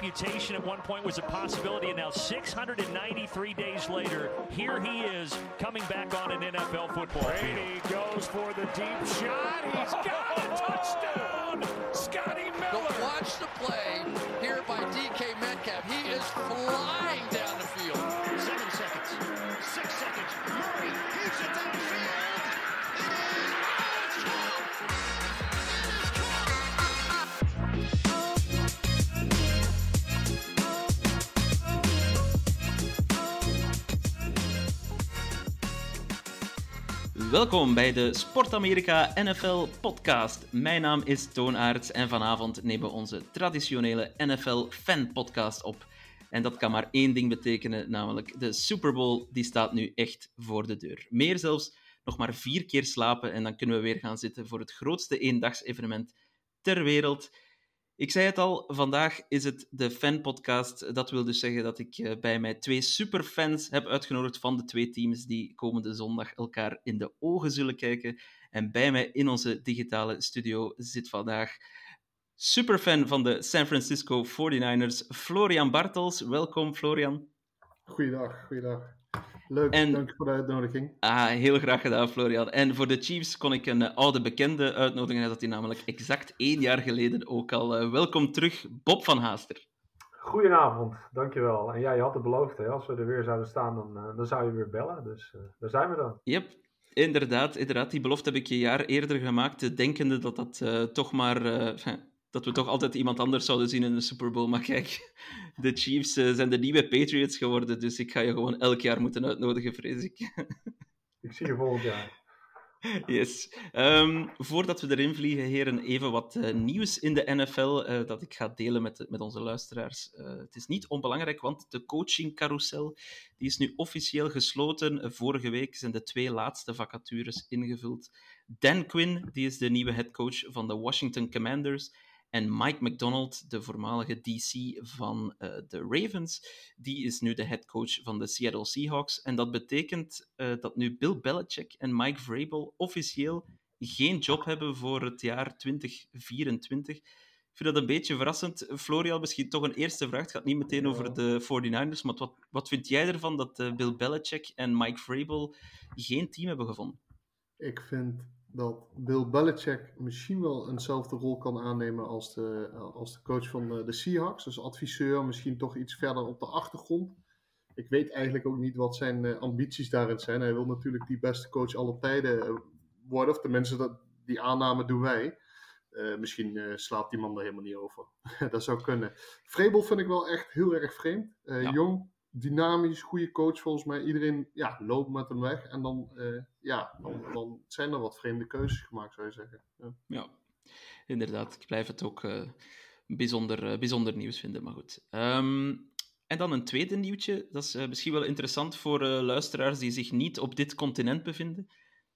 amputation at one point was a possibility, and now 693 days later, here he is coming back on an NFL football Brady goes for the deep shot. He's got a touchdown. Scotty Miller. But watch the play here Welkom bij de Sport Amerika NFL podcast. Mijn naam is Toon Aerts en vanavond nemen we onze traditionele NFL fan podcast op. En dat kan maar één ding betekenen, namelijk de Super Bowl die staat nu echt voor de deur. Meer zelfs, nog maar vier keer slapen en dan kunnen we weer gaan zitten voor het grootste eendagsevenement ter wereld. Ik zei het al, vandaag is het de fanpodcast. Dat wil dus zeggen dat ik eh, bij mij twee superfans heb uitgenodigd van de twee teams die komende zondag elkaar in de ogen zullen kijken. En bij mij in onze digitale studio zit vandaag superfan van de San Francisco 49ers, Florian Bartels. Welkom, Florian. Goeiedag, goeiedag. Leuk, En- dank voor de uitnodiging. Ah, heel graag gedaan, Florian. En voor de Chiefs kon ik een eh, oude bekende uitnodigen. Dat hij namelijk exact één jaar geleden ook al. eh, welkom terug, Bob van Haaster. Goedenavond, dankjewel. En ja, je had het beloofd, hè, als we er weer zouden staan, dan, eh, dan zou je weer bellen. Dus eh, daar zijn we dan. Yep, inderdaad, inderdaad. Die belofte heb ik een jaar eerder gemaakt, denkende dat dat eh, toch maar... dat we toch altijd iemand anders zouden zien in de Super Bowl. Maar kijk, de Chiefs eh, zijn de nieuwe Patriots geworden, dus ik ga je gewoon elk jaar moeten uitnodigen, vrees ik. Ik zie je volgend jaar. Yes. Ehm, voordat we erin vliegen, heren, even wat eh, nieuws in de NFL eh, dat ik ga delen met, met onze luisteraars. Het is niet onbelangrijk, want de coachingcarousel die is nu officieel gesloten. Vorige week zijn de twee laatste vacatures ingevuld. Dan Quinn, die is de nieuwe headcoach van de Washington Commanders. En Mike McDonald, de voormalige DC van eh, de Ravens, die is nu de headcoach van de Seattle Seahawks. En dat betekent eh, dat nu Bill Belichick en Mike Vrabel officieel geen job hebben voor het jaar 2024. Ik vind dat een beetje verrassend. Florian, misschien toch een eerste vraag. Het gaat niet meteen over de 49ers, maar wat, wat vind jij ervan dat eh, Bill Belichick en Mike Vrabel geen team hebben gevonden? Ik vind dat Bill Belichick misschien wel eenzelfde rol kan aannemen als de, als de coach van de, de Seahawks. Dus adviseur, misschien toch iets verder op de achtergrond. Ik weet eigenlijk ook niet wat zijn eh, ambities daarin zijn. Hij wil natuurlijk die beste coach aller tijden eh, worden. Of tenminste, dat, die aanname doen wij. Eh, misschien slaapt die man er helemaal niet over. dat zou kunnen. Vrabel vind ik wel echt heel erg vreemd. Ja. Jong, dynamisch, goede coach volgens mij. Iedereen ja, loopt met hem weg. En dan, eh, ja, dan, dan zijn er wat vreemde keuzes gemaakt, zou je zeggen. Ja. Inderdaad. Ik blijf het ook eh, bijzonder, eh, bijzonder nieuws vinden, maar goed. Ehm, en dan een tweede nieuwtje. Dat is misschien wel interessant voor luisteraars die zich niet op dit continent bevinden.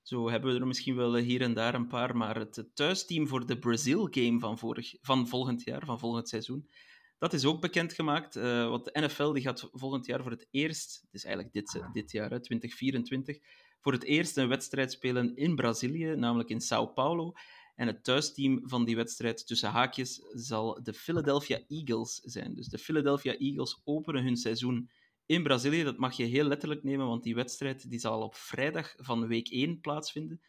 Zo hebben we er misschien wel hier en daar een paar, maar het thuisteam voor de Brazil-game van, vorig, van volgend jaar, van volgend seizoen, dat is ook bekendgemaakt. eh want de NFL die gaat volgend jaar voor het eerst, het is eigenlijk dit, eh, dit jaar, hè, 2024, voor het eerst een wedstrijd spelen in Brazilië, namelijk in Sao Paulo. En het thuisteam van die wedstrijd, tussen haakjes, zal de Philadelphia Eagles zijn. Dus de Philadelphia Eagles openen hun seizoen in Brazilië. Dat mag je heel letterlijk nemen, want die wedstrijd die zal op vrijdag van week 1 plaatsvinden.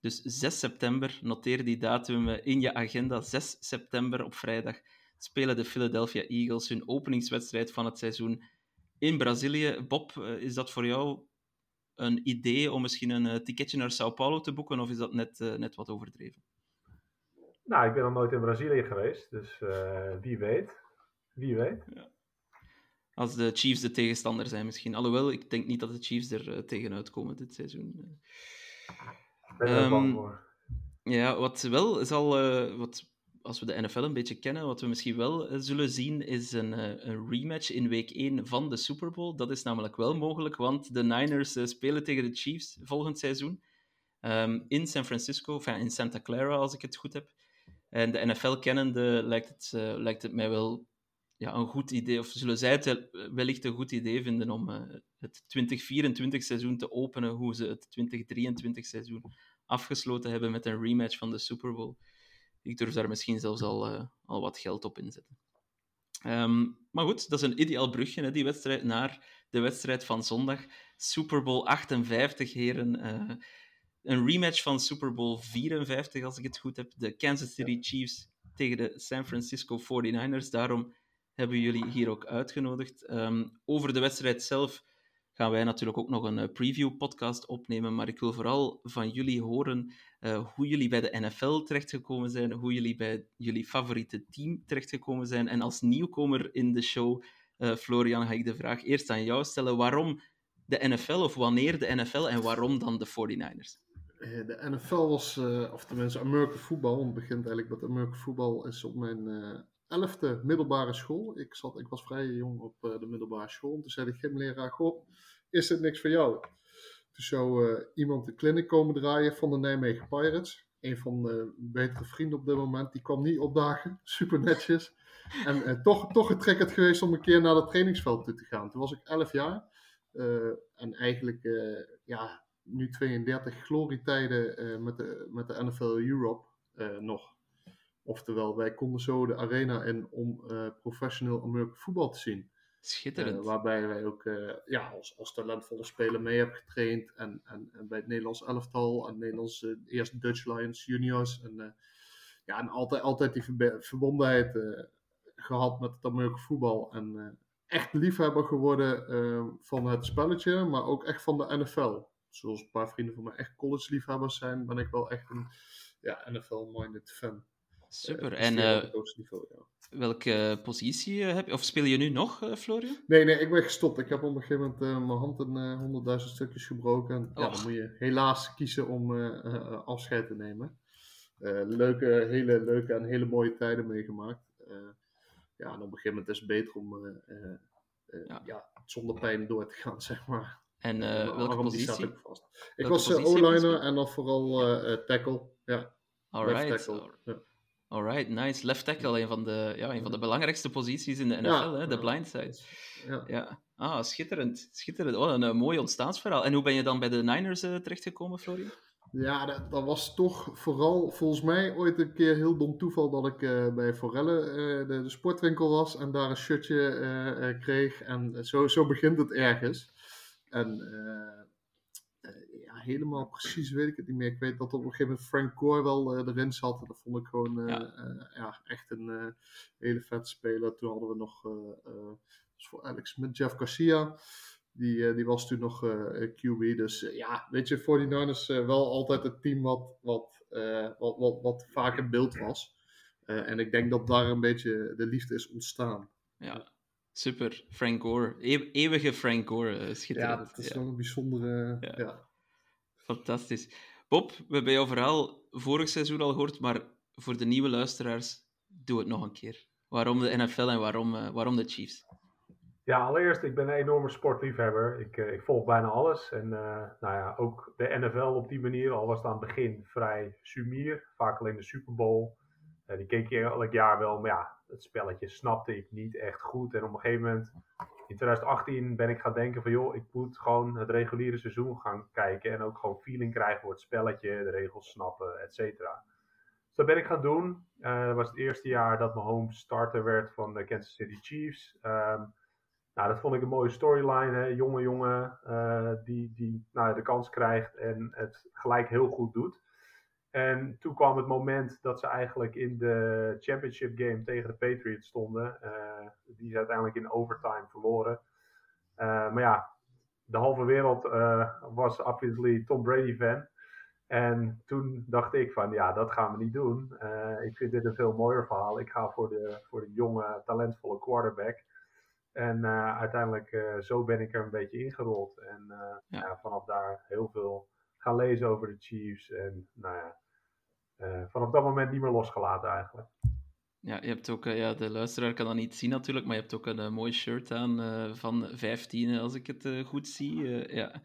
Dus 6 september, noteer die datum eh, in je agenda. 6 september op vrijdag spelen de Philadelphia Eagles hun openingswedstrijd van het seizoen in Brazilië. Bob, eh, is dat voor jou een idee om misschien een eh, ticketje naar Sao Paulo te boeken, of is dat net, eh, net wat overdreven? Nou, ik ben nog nooit in Brazilië geweest, dus wie weet. Wie weet. Als de Chiefs de tegenstander zijn misschien. Alhoewel, ik denk niet dat de Chiefs er eh, tegenuit komen dit seizoen. Ik ben er bang Ehm, voor. Ja, wat wel zal, wat, als we de NFL een beetje kennen, wat we misschien wel eh, zullen zien, is een, eh, een rematch in week 1 van de Super Bowl. Dat is namelijk wel mogelijk, want de Niners eh, spelen tegen de Chiefs volgend seizoen. Ehm, in San Francisco, in Santa Clara, als ik het goed heb. En de NFL kennende lijkt het, lijkt het mij wel ja, een goed idee, of zullen zij het wel- wellicht een goed idee vinden om het 2024 seizoen te openen, hoe ze het 2023 seizoen afgesloten hebben met een rematch van de Super Bowl. Ik durf daar misschien zelfs al, eh, al wat geld op inzetten. Ehm, maar goed, dat is een ideaal brugje, hè, die wedstrijd, naar de wedstrijd van zondag. Super Bowl 58, heren. Uh, een rematch van Super Bowl 54, als ik het goed heb. De Kansas City Chiefs tegen de San Francisco 49ers. Daarom hebben jullie hier ook uitgenodigd. Um, over de wedstrijd zelf gaan wij natuurlijk ook nog een uh, preview-podcast opnemen. Maar ik wil vooral van jullie horen uh, hoe jullie bij de NFL terechtgekomen zijn, hoe jullie bij jullie favoriete team terechtgekomen zijn. En als nieuwkomer in de show, uh, Florian, ga ik de vraag eerst aan jou stellen. Waarom de NFL, of wanneer de NFL en waarom dan de 49ers? De NFL was, of tenminste American want het begint eigenlijk met American Football, is op mijn elfde middelbare school. Ik, zat, ik was vrij jong op de middelbare school. Toen zei de gymleraar, goh, is het niks voor jou? Toen zou uh, iemand de clinic komen draaien van de Nijmegen Pirates. Een van de betere vrienden op dit moment. Die kwam niet opdagen. Super netjes. En uh, toch, toch getriggerd geweest om een keer naar het trainingsveld toe te gaan. Toen was ik 11 jaar. En eigenlijk, ja, nu 32 glorietijden met, de, met de NFL Europe nog. Oftewel, wij konden zo de arena in om professioneel American voetbal te zien. Schitterend. Uh, waarbij wij ook uh, ja, als, als talentvolle speler mee hebben getraind. En, en, en bij het Nederlands elftal en Nederlands, uh, eerst Dutch Lions juniors. En, ja, en altijd, altijd die verbondenheid gehad met het Amerika voetbal. En echt liefhebber geworden van het spelletje, maar ook echt van de NFL. Zoals een paar vrienden van mij echt college liefhebbers zijn, ben ik wel echt een ja, NFL-minded fan. Super. en uh, niveau, ja. welke positie heb je? Of speel je nu nog, uh, Florian? Nee, nee, ik ben gestopt. Ik heb op een gegeven moment uh, mijn hand in honderdduizend stukjes gebroken. En, ja, dan moet je helaas kiezen om afscheid te nemen. leuke, hele leuke en hele mooie tijden meegemaakt. ja, en op een gegeven moment is het beter om ja. ja. zonder pijn door te gaan, zeg maar. En welke positie? Ik, vast. ik was O-liner en dan vooral tackle. Ja. Alright. Tackle. Ja. Alright, nice. Left tackle, een van de, ja, een van de belangrijkste posities in de NFL, ja, hè? de blindside. Ja. ja. Ah, schitterend. schitterend. Oh, een, een mooi ontstaansverhaal. En hoe ben je dan bij de Niners uh, terechtgekomen, Florian? Ja, dat, dat, was toch vooral volgens mij ooit een keer heel dom toeval dat ik uh, bij Forelle uh, de, de, sportwinkel was en daar een shirtje kreeg. En zo, zo begint het ergens. En helemaal precies weet ik het niet meer. Ik weet dat op een gegeven moment Frank Gore wel erin zat. En dat vond ik gewoon uh, ja. Ja. echt een hele vette speler. Toen hadden we nog voor Alex met Jeff Garcia. Die, die was toen nog QB. Dus ja, weet je, 49ers wel altijd het team wat, wat, wat, wat, wat vaak in beeld was. en ik denk dat daar een beetje de liefde is ontstaan. Ja, Super, Frank Gore. E eeuwige Frank Gore, schitterend. Ja, dat is ja. wel een bijzondere... Ja. ja. Fantastisch. Bob, we hebben jouw verhaal vorig seizoen al gehoord, maar voor de nieuwe luisteraars, doe het nog een keer. Waarom de NFL en waarom, uh, waarom de Chiefs? Ja, allereerst, ik ben een enorme sportliefhebber. Ik, uh, ik volg bijna alles. En uh, nou ja, ook de NFL op die manier, al was het aan het begin vrij sumier. Vaak alleen de Super Bowl. die keek je elk jaar wel, maar ja, het spelletje snapte ik niet echt goed. En op een gegeven moment in 2018 ben ik gaan denken van joh, ik moet gewoon het reguliere seizoen gaan kijken en ook gewoon feeling krijgen voor het spelletje, de regels snappen, et cetera. Dus dat ben ik gaan doen. Uh, dat was het eerste jaar dat mijn home starter werd van de Kansas City Chiefs. Um, nou, dat vond ik een mooie storyline. Hè? Jonge jongen uh, die, die nou, de kans krijgt en het gelijk heel goed doet. En toen kwam het moment dat ze eigenlijk in de championship game tegen de Patriots stonden. Uh, die ze uiteindelijk in overtime verloren. Uh, maar ja, de halve wereld uh, was obviously Tom Brady fan. En toen dacht ik van ja, dat gaan we niet doen. ik vind dit een veel mooier verhaal. Ik ga voor de, voor de jonge, talentvolle quarterback. En uiteindelijk zo ben ik er een beetje ingerold. En ja. Ja, vanaf daar heel veel gaan lezen over de Chiefs. En nou ja, uh, vanaf dat moment niet meer losgelaten eigenlijk. Ja, je hebt ook, uh, ja, de luisteraar kan dat niet zien natuurlijk, maar je hebt ook een uh, mooi shirt aan van 15, als ik het goed zie. ja.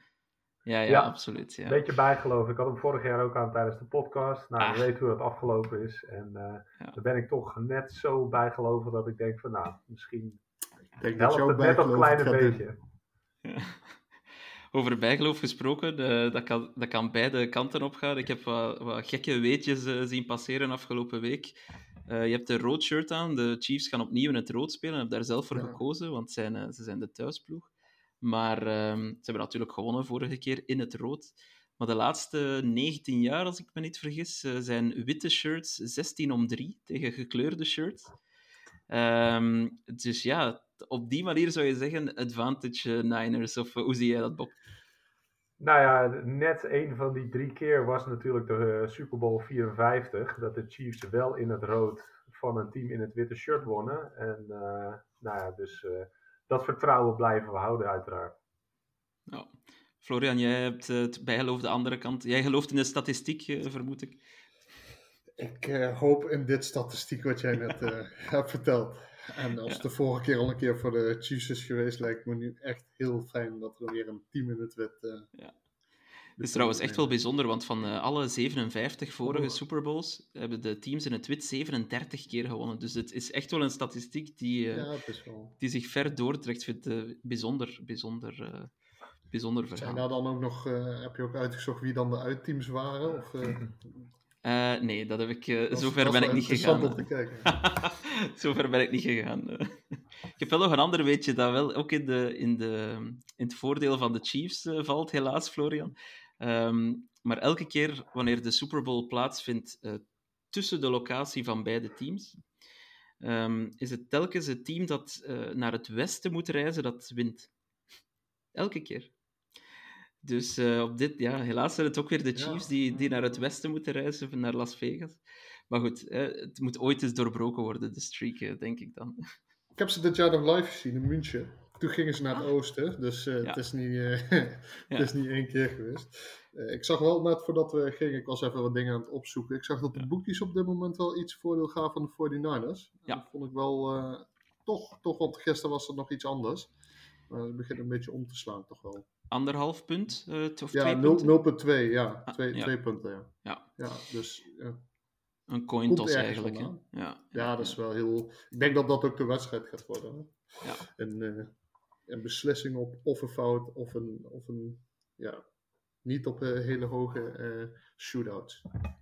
Ja, ja, ja, absoluut. Ja. Een beetje bijgeloof. Ik had hem vorig jaar ook aan tijdens de podcast. Nou, ah. we weten hoe het afgelopen is. En ja. daar ben ik toch net zo bijgeloven dat ik denk van, nou, misschien ik denk dat het net dat kleine beetje. Over bijgeloof gesproken, uh, dat, kan, dat kan beide kanten opgaan. Ik heb wat, wat gekke weetjes uh, zien passeren afgelopen week. Eh, je hebt de rood shirt aan. De Chiefs gaan opnieuw in het rood spelen. Ik heb daar zelf voor Ja. gekozen, want zijn, eh, ze zijn de thuisploeg. Maar ehm, ze hebben natuurlijk gewonnen vorige keer in het rood. Maar de laatste 19 jaar, als ik me niet vergis, eh, zijn witte shirts 16 om 3 tegen gekleurde shirts. Ehm, dus ja, op die manier zou je zeggen advantage Niners. Of eh, hoe zie jij dat, Bob? Nou ja, net een van die drie keer was natuurlijk de eh, Super Bowl 54. Dat de Chiefs wel in het rood van een team in het witte shirt wonnen. En eh, nou ja, dus dat vertrouwen blijven we houden uiteraard. Ja. Florian, jij hebt het bijgeloof de andere kant. Jij gelooft in de statistiek, vermoed ik. Ik eh, hoop in dit statistiek wat jij net eh, hebt verteld. En als de vorige keer al een keer voor de Chiefs is geweest, lijkt me nu echt heel fijn dat er weer een team in het wit. Ja. Het is trouwens echt wel bijzonder, want van eh, alle 57 vorige Oh. Super Bowls hebben de teams in het wit 37 keer gewonnen. Dus het is echt wel een statistiek die, Ja, het wel. die zich ver doortrekt. Ik vind het bijzonder, bijzonder, bijzonder Zijn verhaal. daar dan ook nog, heb je ook uitgezocht wie dan de uitteams waren? Of, Eh, nee, dat heb ik, eh, dat zover dat ben ik niet gegaan. om te kijken. Zover ben ik niet gegaan. ik heb wel nog een ander weetje dat wel ook in, de, in, de, in het voordeel van de Chiefs eh, valt, helaas, Florian. Ehm, maar elke keer wanneer de Super Bowl plaatsvindt tussen de locatie van beide teams, ehm, is het telkens het team dat naar het westen moet reizen dat wint. Elke keer. Dus eh, op dit, ja, helaas zijn het ook weer de Ja. Chiefs die, die naar het westen moeten reizen, naar Las Vegas. Maar goed, eh, het moet ooit eens doorbroken worden, de streak, eh, denk ik dan. Ik heb ze dit jaar nog live gezien in München. Toen gingen ze naar het Ah. oosten, dus Ja. het, is niet, Ja. het is niet één keer geweest. Ik zag wel net voordat we gingen, ik was even wat dingen aan het opzoeken. Ik zag dat de boekjes op dit moment wel iets voordeel gaven van de 49ers. En Ja. Dat vond ik wel toch, toch, want gisteren was het nog iets anders. Maar het begint een beetje om te slaan, toch wel. Anderhalf punt, eh, of Ja, twee 0 punten? 0,2, ja. Ah, Twee, ja. twee punten, ja. Ja. Ja, dus ja. Een coin toss eigenlijk. Hè? Ja, ja, dat is wel heel... Ik denk dat dat ook de wedstrijd gaat worden. Hè? Ja. Een, eh, een beslissing op of een fout of een... Of een ja, niet op een hele hoge eh shootout.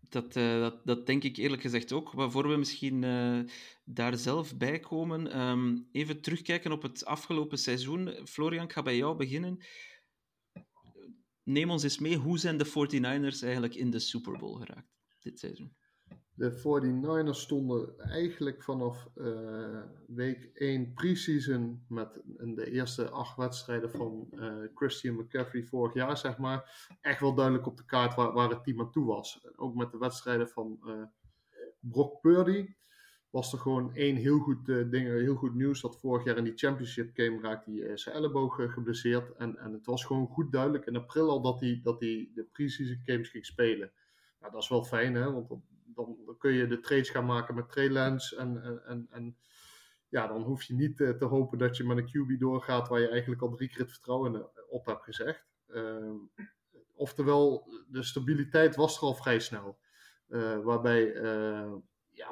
Dat, eh, dat, dat denk ik eerlijk gezegd ook. Waarvoor we misschien eh, daar zelf bij komen. Ehm, even terugkijken op het afgelopen seizoen. Florian, ik ga bij jou beginnen. Neem ons eens mee, hoe zijn de 49ers eigenlijk in de Super Bowl geraakt dit seizoen? De 49ers stonden eigenlijk vanaf eh, week 1 pre-season met de eerste acht wedstrijden van eh, Christian McCaffrey vorig jaar, zeg maar, echt wel duidelijk op de kaart waar, waar het team aan toe was. Ook met de wedstrijden van eh, Brock Purdy was er gewoon één heel goed eh, ding, heel goed nieuws. Dat vorig jaar in die championship game raakte hij eh, zijn elleboog eh, geblesseerd. En, en het was gewoon goed duidelijk in april al dat hij, dat hij de pre-season games ging spelen. Nou, dat is wel fijn, hè? want dan, dan, kun je de trades gaan maken met Trey Lance. En, en, en, ja, dan hoef je niet eh, te hopen dat je met een QB doorgaat waar je eigenlijk al drie keer het vertrouwen eh, op hebt gezegd. Ehm, oftewel, de stabiliteit was er al vrij snel. Eh, waarbij, eh,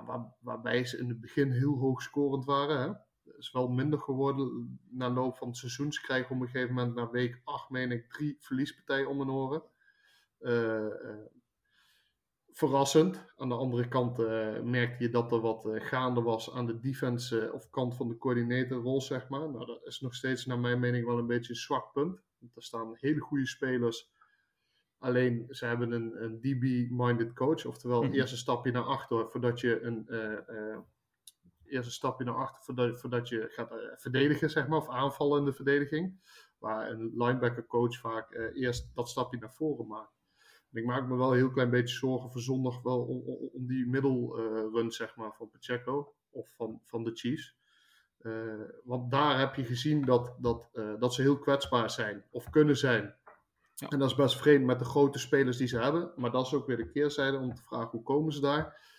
waar, waarbij ze in het begin heel hoog scorend waren. Hè? Is wel minder geworden na loop van het seizoen. Ze krijgen op een gegeven moment na week 8, meen ik, drie verliespartijen om hun oren. Eh, eh, verrassend. Aan de andere kant eh, merkte je dat er wat gaande was aan de defense of kant van de coördinatorrol, zeg maar. Nou, dat is nog steeds naar mijn mening wel een beetje een zwak punt. Want er staan hele goede spelers. Alleen ze hebben een, een DB-minded coach, oftewel Mhm. eerst een stapje naar achter voordat je een eh, eerst een stapje naar achter voordat, voordat je gaat eh, verdedigen, zeg maar, of aanvallen in de verdediging. Waar een linebacker coach vaak eerst dat stapje naar voren maakt. En ik maak me wel een heel klein beetje zorgen voor zondag wel om, om, om die middelrun, zeg maar, van Pacheco of van, van de Chiefs. Want daar heb je gezien dat, dat, dat ze heel kwetsbaar zijn of kunnen zijn. Ja. En dat is best vreemd met de grote spelers die ze hebben. Maar dat is ook weer de keerzijde om te vragen hoe komen ze daar.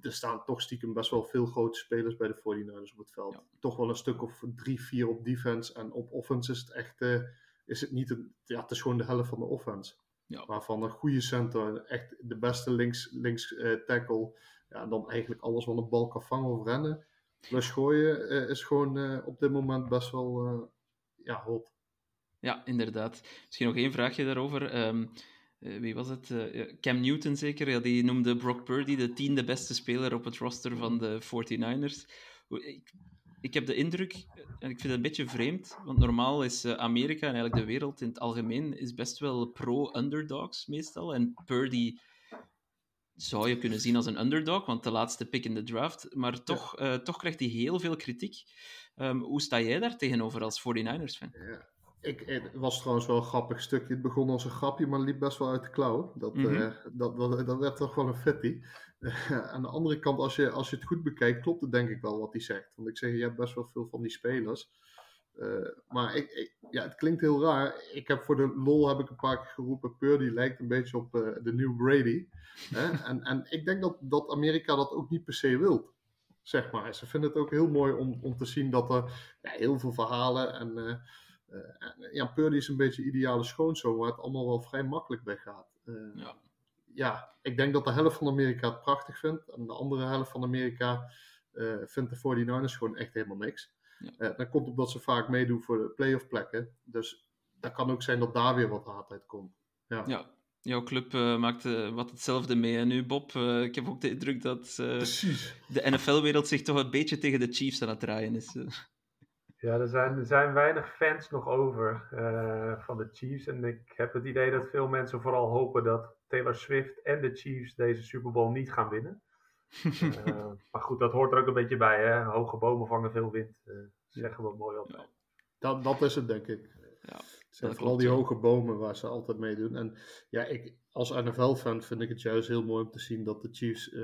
Er staan toch stiekem best wel veel grote spelers bij de 49ers op het veld. Ja. Toch wel een stuk of drie, vier op defense. En op offense is het echt eh, is het niet een, ja, het is gewoon de helft van de offense. Ja. Waarvan een goede center, echt de beste links, links eh, tackle. Ja, en dan eigenlijk alles wat een bal kan vangen of rennen. Plus gooien eh, is gewoon op dit moment best wel ja, hot. Ja, inderdaad. Misschien nog één vraagje daarover. Ehm, eh, wie was het? Uh, Cam Newton zeker. Ja, die noemde Brock Purdy de tiende beste speler op het roster van de 49ers. Ik, ik heb de indruk, en ik vind het een beetje vreemd, want normaal is Amerika en eigenlijk de wereld in het algemeen is best wel pro-underdogs meestal. En Purdy zou je kunnen zien als een underdog, want de laatste pick in de draft. Maar toch, ja. toch krijgt hij heel veel kritiek. Um, hoe sta jij daar tegenover als 49ers-fan? Ja. Ik, het was trouwens wel een grappig stukje. Het begon als een grapje, maar liep best wel uit de klauw. Dat, mm -hmm. uh, dat, dat, dat, werd toch wel een fetty. Uh, aan de andere kant, als je, als je het goed bekijkt, klopt het denk ik wel wat hij zegt. Want ik zeg, je hebt best wel veel van die spelers. Uh, maar ik, ik, ja, het klinkt heel raar. Ik heb voor de lol heb ik een paar keer geroepen, Purdy lijkt een beetje op de nieuwe Brady. en, en ik denk dat, dat Amerika dat ook niet per se wil. Zeg maar. Ze vinden het ook heel mooi om, om te zien dat er ja, heel veel verhalen en uh, ja, Purdy is een beetje ideale schoonzoon, waar het allemaal wel vrij makkelijk weggaat. Uh, ja. ja, ik denk dat de helft van Amerika het prachtig vindt. En de andere helft van Amerika uh, vindt de 49ers gewoon echt helemaal niks. Ja. dat komt omdat ze vaak meedoen voor de playoff plekken. Dus dat kan ook zijn dat daar weer wat haat uit komt. Ja. ja. Jouw club maakt wat hetzelfde mee. En nu, Bob, ik heb ook de indruk dat de NFL-wereld zich toch een beetje tegen de Chiefs aan het draaien is. Ja, er zijn, er zijn weinig fans nog over uh, van de Chiefs. En ik heb het idee dat veel mensen vooral hopen dat Taylor Swift en de Chiefs deze Super Bowl niet gaan winnen. uh, maar goed, dat hoort er ook een beetje bij. Hè? Hoge bomen vangen veel wind. Uh, zeggen we mooi op. Ja. Dat, dat is het, denk ik. Ja, het zijn vooral die hoge bomen waar ze altijd meedoen. En ja, ik, als NFL-fan vind ik het juist heel mooi om te zien dat de Chiefs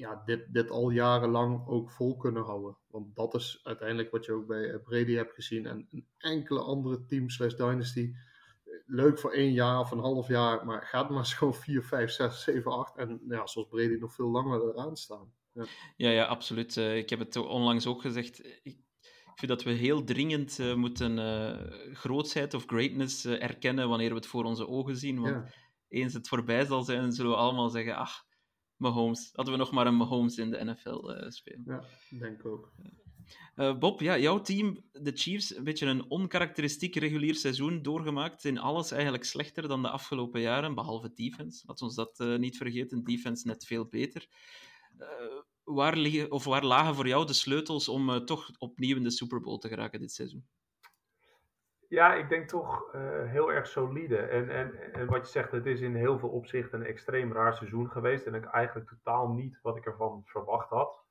ja, dit, dit al jarenlang ook vol kunnen houden. Want dat is uiteindelijk wat je ook bij Brady hebt gezien. En een enkele andere team slash dynasty. Leuk voor één jaar of een half jaar. Maar gaat maar gewoon 4, 5, 6, 7, 8. En ja, zoals Brady nog veel langer eraan staan. Ja, ja, ja absoluut. Uh, ik heb het onlangs ook gezegd. Ik, vind dat we heel dringend uh, moeten uh, grootheid of greatness erkennen wanneer we het voor onze ogen zien. Want ja. eens het voorbij zal zijn, zullen we allemaal zeggen... Ach, Mahomes. Hadden we nog maar een Mahomes in de NFL uh, spelen. Ja, denk ook. Uh, Bob, ja, jouw team, de Chiefs, een beetje een onkarakteristiek regulier seizoen doorgemaakt. In alles eigenlijk slechter dan de afgelopen jaren, behalve defense. Laten we ons dat uh, niet vergeten. Defense net veel beter. waar, liggen, of waar lagen voor jou de sleutels om toch opnieuw in de Super Bowl te geraken dit seizoen? Ja, ik denk toch uh, heel erg solide. En, en, en wat je zegt, het is in heel veel opzichten een extreem raar seizoen geweest. En ik eigenlijk totaal niet wat ik ervan verwacht had.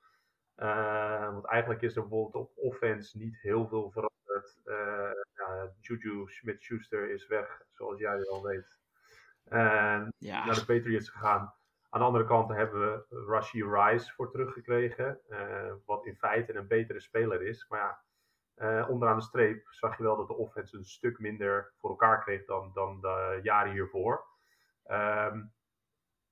Uh, want eigenlijk is er bijvoorbeeld op offense niet heel veel veranderd. Uh, ja, Juju Smith-Schuster is weg, zoals jij al weet. ja. Naar de Patriots gegaan. Aan de andere kant hebben we Rashi Rice voor teruggekregen. wat in feite een betere speler is. Maar ja, uh, onderaan de streep zag je wel dat de offense een stuk minder voor elkaar kreeg dan, dan de jaren hiervoor. Um,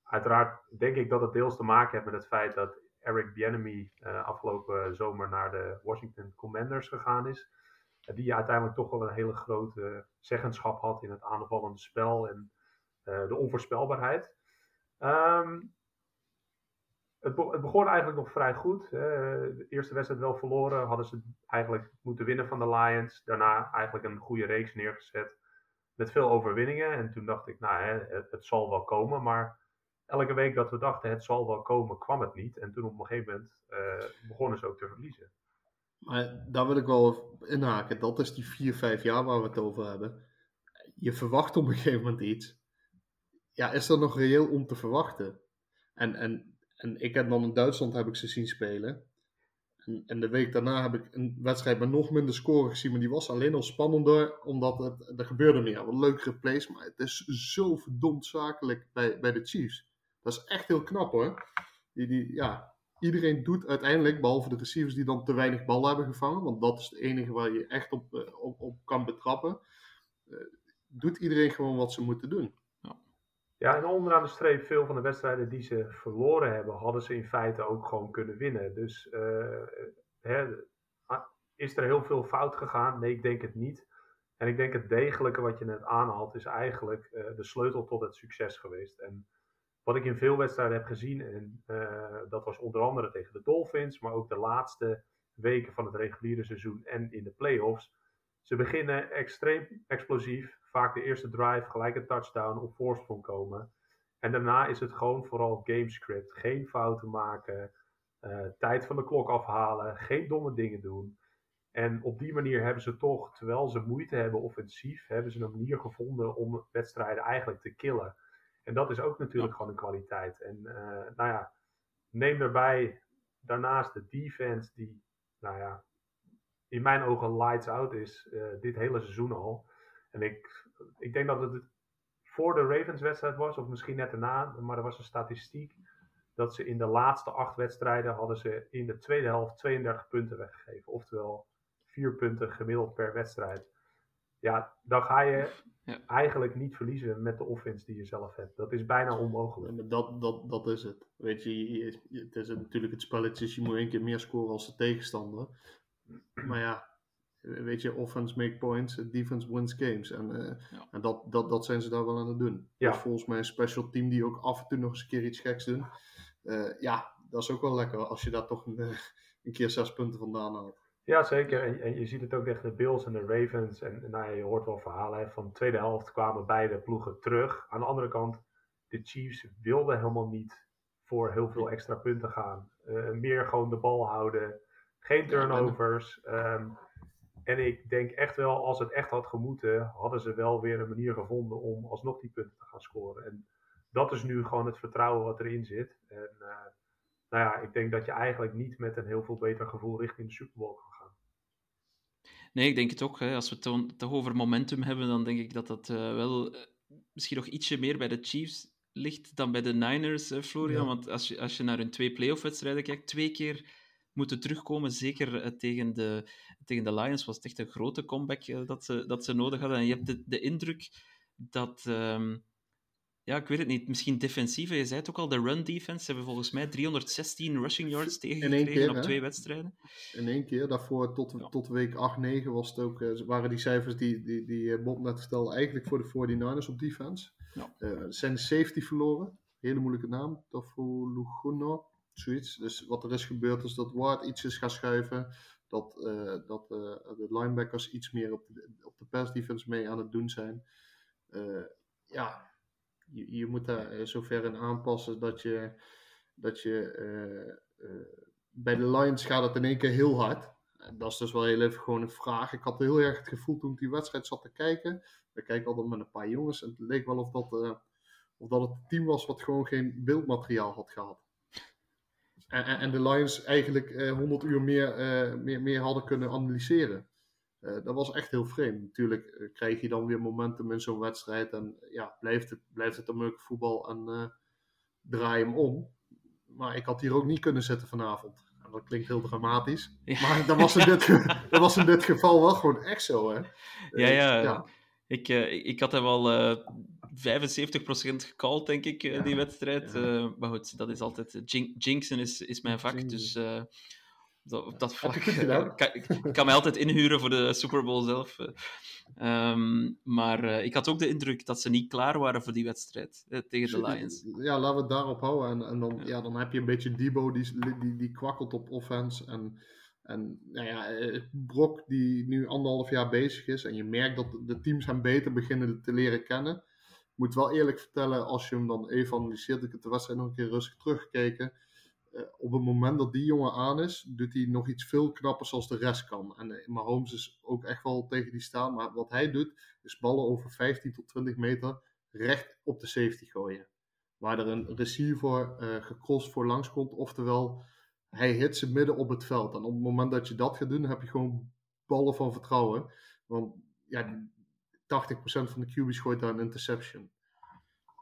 uiteraard denk ik dat het deels te maken heeft met het feit dat Eric Bieniemy uh, afgelopen zomer naar de Washington Commanders gegaan is. Die uiteindelijk toch wel een hele grote zeggenschap had in het aanvallende spel en de onvoorspelbaarheid. Um, het, begon eigenlijk nog vrij goed. de eerste wedstrijd wel verloren. Hadden ze eigenlijk moeten winnen van de Lions. Daarna eigenlijk een goede reeks neergezet. Met veel overwinningen. En toen dacht ik, nou, hè, het, zal wel komen. Maar elke week dat we dachten, het zal wel komen, kwam het niet. En toen op een gegeven moment uh, begonnen ze ook te verliezen. Maar daar wil ik wel inhaken. Dat is die vier, vijf jaar waar we het over hebben. Je verwacht op een gegeven moment iets. Ja, is er nog reëel om te verwachten? En, en en ik heb dan in Duitsland heb ik ze zien spelen. En, en, de week daarna heb ik een wedstrijd met nog minder score gezien. Maar die was alleen al spannender. Omdat het, er gebeurde meer. Wat leukere plays. Maar het is zo verdomd zakelijk bij, bij de Chiefs. Dat is echt heel knap hoor. Die, die, ja, iedereen doet uiteindelijk, behalve de receivers die dan te weinig bal hebben gevangen. Want dat is het enige waar je echt op, eh, op, op kan betrappen. Uh, doet iedereen gewoon wat ze moeten doen. Ja, en onderaan de streep, veel van de wedstrijden die ze verloren hebben, hadden ze in feite ook gewoon kunnen winnen. Dus uh, hè, is er heel veel fout gegaan? Nee, ik denk het niet. En ik denk het degelijke wat je net aanhaalt, is eigenlijk uh, de sleutel tot het succes geweest. En wat ik in veel wedstrijden heb gezien, en uh, dat was onder andere tegen de Dolphins, maar ook de laatste weken van het reguliere seizoen en in de playoffs. Ze beginnen extreem explosief, vaak de eerste drive, gelijk een touchdown op voorsprong komen. En daarna is het gewoon vooral gamescript. Geen fouten maken, eh, tijd van de klok afhalen, geen domme dingen doen. En op die manier hebben ze toch, terwijl ze moeite hebben offensief, hebben ze een manier gevonden om wedstrijden eigenlijk te killen. En dat is ook natuurlijk gewoon een kwaliteit. En uh, nou ja, neem daarbij daarnaast de defense die, nou ja, in mijn ogen lights out is uh, dit hele seizoen al. En ik, ik denk dat het voor de Ravens wedstrijd was, of misschien net daarna, maar er was een statistiek dat ze in de laatste acht wedstrijden hadden ze in de tweede helft 32 punten weggegeven. Oftewel vier punten gemiddeld per wedstrijd. Ja, dan ga je ja. eigenlijk niet verliezen met de offense die je zelf hebt. Dat is bijna onmogelijk. dat, dat, dat is het. Weet je, het is natuurlijk het spelletje, je moet één keer meer scoren als de tegenstander. Maar ja, weet je, offense make points, defense wins games. En, uh, en dat, dat, dat zijn ze daar wel aan het doen. Ja. Dus volgens mij een special team die ook af en toe nog eens een keer iets geks doen. Uh, ja, dat is ook wel lekker als je daar toch een, een keer zes punten vandaan haalt. Ja, zeker. En, en, je ziet het ook tegen de Bills en de Ravens. En, en nou, je hoort wel verhalen hè, van de tweede helft kwamen beide ploegen terug. Aan de andere kant, de Chiefs wilden helemaal niet voor heel veel extra punten gaan. Uh, meer gewoon de bal houden. Geen turnovers. Um, en ik denk echt wel, als het echt had gemoeten, hadden ze wel weer een manier gevonden om alsnog die punten te gaan scoren. En dat is nu gewoon het vertrouwen wat erin zit. En uh, nou ja, ik denk dat je eigenlijk niet met een heel veel beter gevoel richting de Super Bowl kan gaan. Nee, ik denk het ook. Hè. Als we het toch over momentum hebben, dan denk ik dat dat uh, wel uh, misschien nog ietsje meer bij de Chiefs ligt dan bij de Niners, Florian. Ja. Want als je, als je naar hun twee playoff-wedstrijden kijkt, twee keer moeten terugkomen. Zeker tegen, de, tegen de Lions was het echt een grote comeback dat, ze, dat ze nodig hadden. En je hebt de, de indruk dat... Um, ja, ik weet het niet. Misschien defensief. Je zei het ook al, de run defense hebben volgens mij 316 rushing yards tegengekregen op hè? twee wedstrijden. In één keer. Daarvoor tot, ja. tot week 8, 9 was het ook, waren die cijfers die, die, die Bob net vertelde eigenlijk voor de 49ers op defense. Ja. Uh, zijn de safety verloren. Hele moeilijke naam. Tafo Luguno Dus wat er is gebeurd is dat Ward iets is gaan schuiven. Dat, uh, dat uh, de linebackers iets meer op de, op de pass defense mee aan het doen zijn. Uh, ja, je, je moet daar zover in aanpassen dat je, dat je bij de Lions gaat het in één keer heel hard. Dat is dus wel heel even gewoon een vraag. Ik had heel erg het gevoel toen ik die wedstrijd zat te kijken. We kijken altijd met een paar jongens. En het leek wel of dat, of dat het team was wat gewoon geen beeldmateriaal had gehad. En, en, de Lions eigenlijk uh, 100 uur meer, uh, meer, meer hadden kunnen analyseren. Uh, dat was echt heel vreemd. Natuurlijk krijg je dan weer momentum in zo'n wedstrijd. En ja, blijft het, blijft het Amerika voetbal en draai hem om. Maar ik had hier ook niet kunnen zitten vanavond. En dat klinkt heel dramatisch. Ja. Maar dat was, in dit, dat was in dit geval wel gewoon echt zo. Hè? Ja, ja. ja. Ik, ik had hem al 75% gecalled, denk ik, ja, die wedstrijd. Ja. Maar goed, dat is altijd... Jin jinxen is, is mijn vak, dus dat, op dat vlak kan, ik kan mij altijd inhuren voor de Super Bowl zelf. Um, maar uh, ik had ook de indruk dat ze niet klaar waren voor die wedstrijd tegen de Lions. Ja, laten we het daarop houden. En, en dan, ja. ja. dan heb je een beetje Debo, die, die, die kwakkelt op offense. En en nou ja, Brok die nu anderhalf jaar bezig is en je merkt dat de teams hem beter beginnen te leren kennen moet wel eerlijk vertellen, als je hem dan even analyseert, ik heb de wedstrijd nog een keer rustig teruggekeken. Uh, op het moment dat die jongen aan is, doet hij nog iets veel knappers als de rest kan. En uh, Mahomes is ook echt wel tegen die staan. Maar wat hij doet, is ballen over 15 tot 20 meter recht op de safety gooien. Waar er een receiver uh, gecrossed voor langs komt. Oftewel, hij hit ze midden op het veld. En op het moment dat je dat gaat doen, heb je gewoon ballen van vertrouwen. Want ja, 80% van de QB's gooit daar een interception.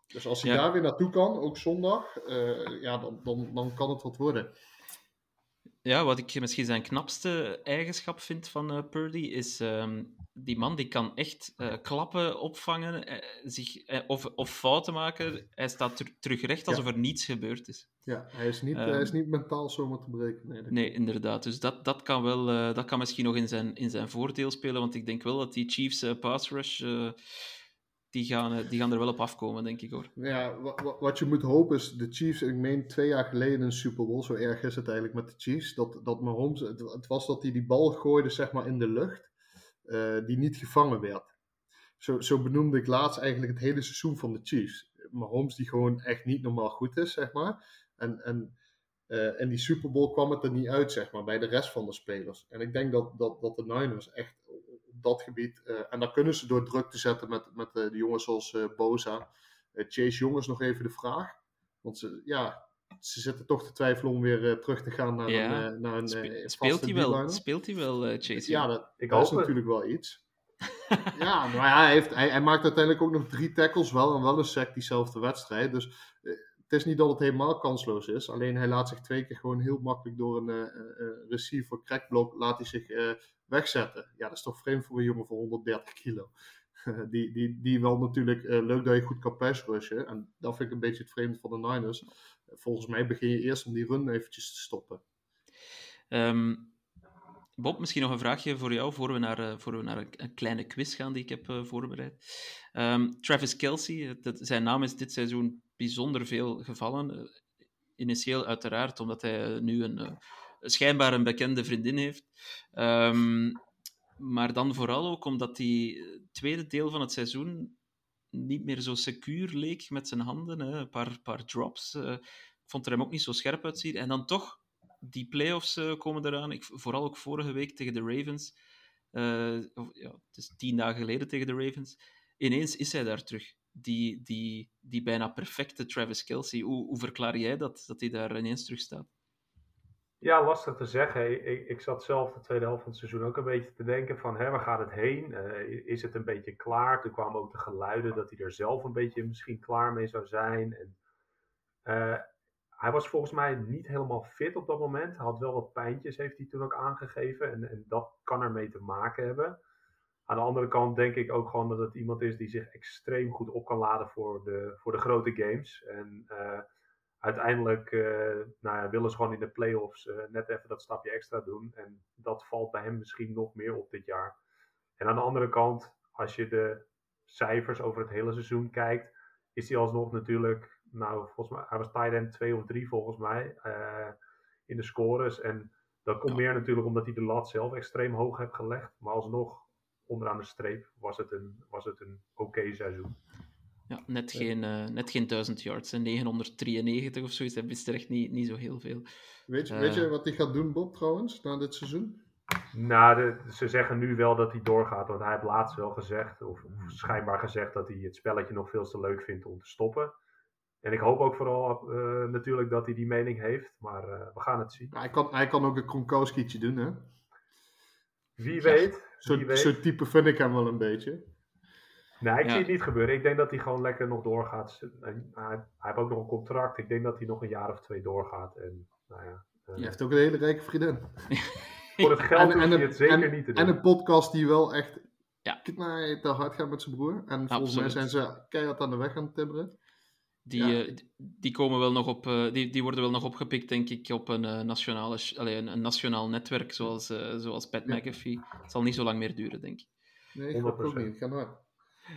Dus als hij ja. daar weer naartoe kan, ook zondag, uh, ja, dan, dan, dan kan het wat worden. Ja, wat ik misschien zijn knapste eigenschap vind van uh, Purdy is um, die man die kan echt uh, klappen opvangen, uh, zich, of, of fouten maken. Hij staat ter terug recht alsof ja. er niets gebeurd is. Ja, hij is niet, hij is niet mentaal zomaar te breken. Nee, nee inderdaad. Dus dat, dat, kan wel, dat kan misschien nog in zijn, in zijn voordeel spelen, want ik denk wel dat die Chiefs pass rush die gaan, die gaan er wel op afkomen, denk ik hoor. Ja, wat, je moet hopen is, de Chiefs, ik meen twee jaar geleden een Super Bowl, zo erg is het eigenlijk met de Chiefs, dat, dat Mahomes, het, het was dat hij die bal gooide zeg maar in de lucht, die niet gevangen werd. zo, zo benoemde ik laatst eigenlijk het hele seizoen van de Chiefs. Mahomes die gewoon echt niet normaal goed is, zeg maar. En, en uh, in die Super Bowl kwam het er niet uit, zeg maar, bij de rest van de spelers. En ik denk dat, dat, dat de Niners echt op dat gebied, uh, en daar kunnen ze door druk te zetten met, met de jongens zoals Boza. Chase is nog even de vraag. Want ze, ja, ze zitten toch te twijfelen om weer terug te gaan naar ja. een, naar een Spe speelt, hij wel, speelt hij wel, Chase? Ja, dat, ik dat is natuurlijk wel iets. ja, maar ja, hij, heeft, hij, hij, maakt uiteindelijk ook nog drie tackles wel en wel een sack diezelfde wedstrijd. Dus het is niet dat het helemaal kansloos is. Alleen hij laat zich twee keer gewoon heel makkelijk door een uh, uh, receiver crackblok laat hij zich uh, wegzetten. Ja, dat is toch vreemd voor een jongen van 130 kilo. die, die, die wel natuurlijk leuk dat je goed kan pass rushen. En dat vind ik een beetje het vreemde van de Niners. Volgens mij begin je eerst om die run eventjes te stoppen. Um, Bob, misschien nog een vraagje voor jou, voor we naar, uh, voor we naar een, kleine quiz gaan die ik heb uh, voorbereid. Um, Travis Kelsey, dat, zijn naam is dit seizoen bijzonder veel gevallen. Initieel uiteraard, omdat hij nu een, schijnbaar een bekende vriendin heeft. Um, maar dan vooral ook omdat hij tweede deel van het seizoen niet meer zo secuur leek met zijn handen. Hè. Een paar, paar drops. Ik vond er hem ook niet zo scherp uitzien. En dan toch die playoffs uh, komen eraan. Ik, vooral ook vorige week tegen de Ravens. Of, ja, het is tien dagen geleden tegen de Ravens. Ineens is hij daar terug. Die, die, die bijna perfecte Travis Kelsey. Hoe, hoe verklaar jij dat, dat hij daar ineens terug staat? Ja, lastig te zeggen. Ik, ik zat zelf de tweede helft van het seizoen ook een beetje te denken van, hè, waar gaat het heen? Uh, is het een beetje klaar? Toen kwamen ook de geluiden dat hij er zelf een beetje misschien klaar mee zou zijn. En, uh, hij was volgens mij niet helemaal fit op dat moment. Hij had wel wat pijntjes, heeft hij toen ook aangegeven. En, en dat kan ermee te maken hebben. Aan de andere kant denk ik ook gewoon dat het iemand is die zich extreem goed op kan laden voor de, voor de grote games. En uh, uiteindelijk uh, nou ja, willen ze gewoon in de playoffs uh, net even dat stapje extra doen. En dat valt bij hem misschien nog meer op dit jaar. En aan de andere kant, als je de cijfers over het hele seizoen kijkt, is hij alsnog natuurlijk nou, volgens mij, hij was tight end 2 of 3 volgens mij uh, in de scores. En dat komt meer natuurlijk omdat hij de lat zelf extreem hoog heeft gelegd. Maar alsnog, onderaan de streep, was het een, was het een oké seizoen. Ja, net geen, uh, net geen 1000 yards. 993 of zoiets. Dat is er echt niet, niet zo heel veel. Weet je, uh, weet je wat hij gaat doen, Bob, trouwens, na dit seizoen? Nou, de, ze zeggen nu wel dat hij doorgaat. Want hij heeft laatst wel gezegd, of, of schijnbaar gezegd, dat hij het spelletje nog veel te leuk vindt om te stoppen. En ik hoop ook vooral uh, natuurlijk dat hij die mening heeft, maar uh, we gaan het zien. Hij kan, hij kan ook een Kronkowskietje doen, hè? Wie weet. Zo'n zo type vind ik hem wel een beetje. Nee, ik Ja. zie het niet gebeuren. Ik denk dat hij gewoon lekker nog doorgaat. En Hij, hij heeft ook nog een contract. Ik denk dat hij nog een jaar of twee doorgaat. En nou ja, eh, Je heeft ook een hele rijke vriendin. voor het geld hoeft hij het zeker en, niet te doen. en een podcast die wel echt Ja. te hard gaat met zijn broer. En volgens mij zijn ze keihard aan de weg aan het timmeren. Die, Ja. eh, die, komen wel nog op, eh, die, die worden wel nog opgepikt, denk ik, op een, eh, nationale, sh- allee, een, een nationaal netwerk zoals, eh, zoals Pat Ja. McAfee. Het zal niet zo lang meer duren, denk ik. Nee, ik hoop ook 100%. niet. Ga door.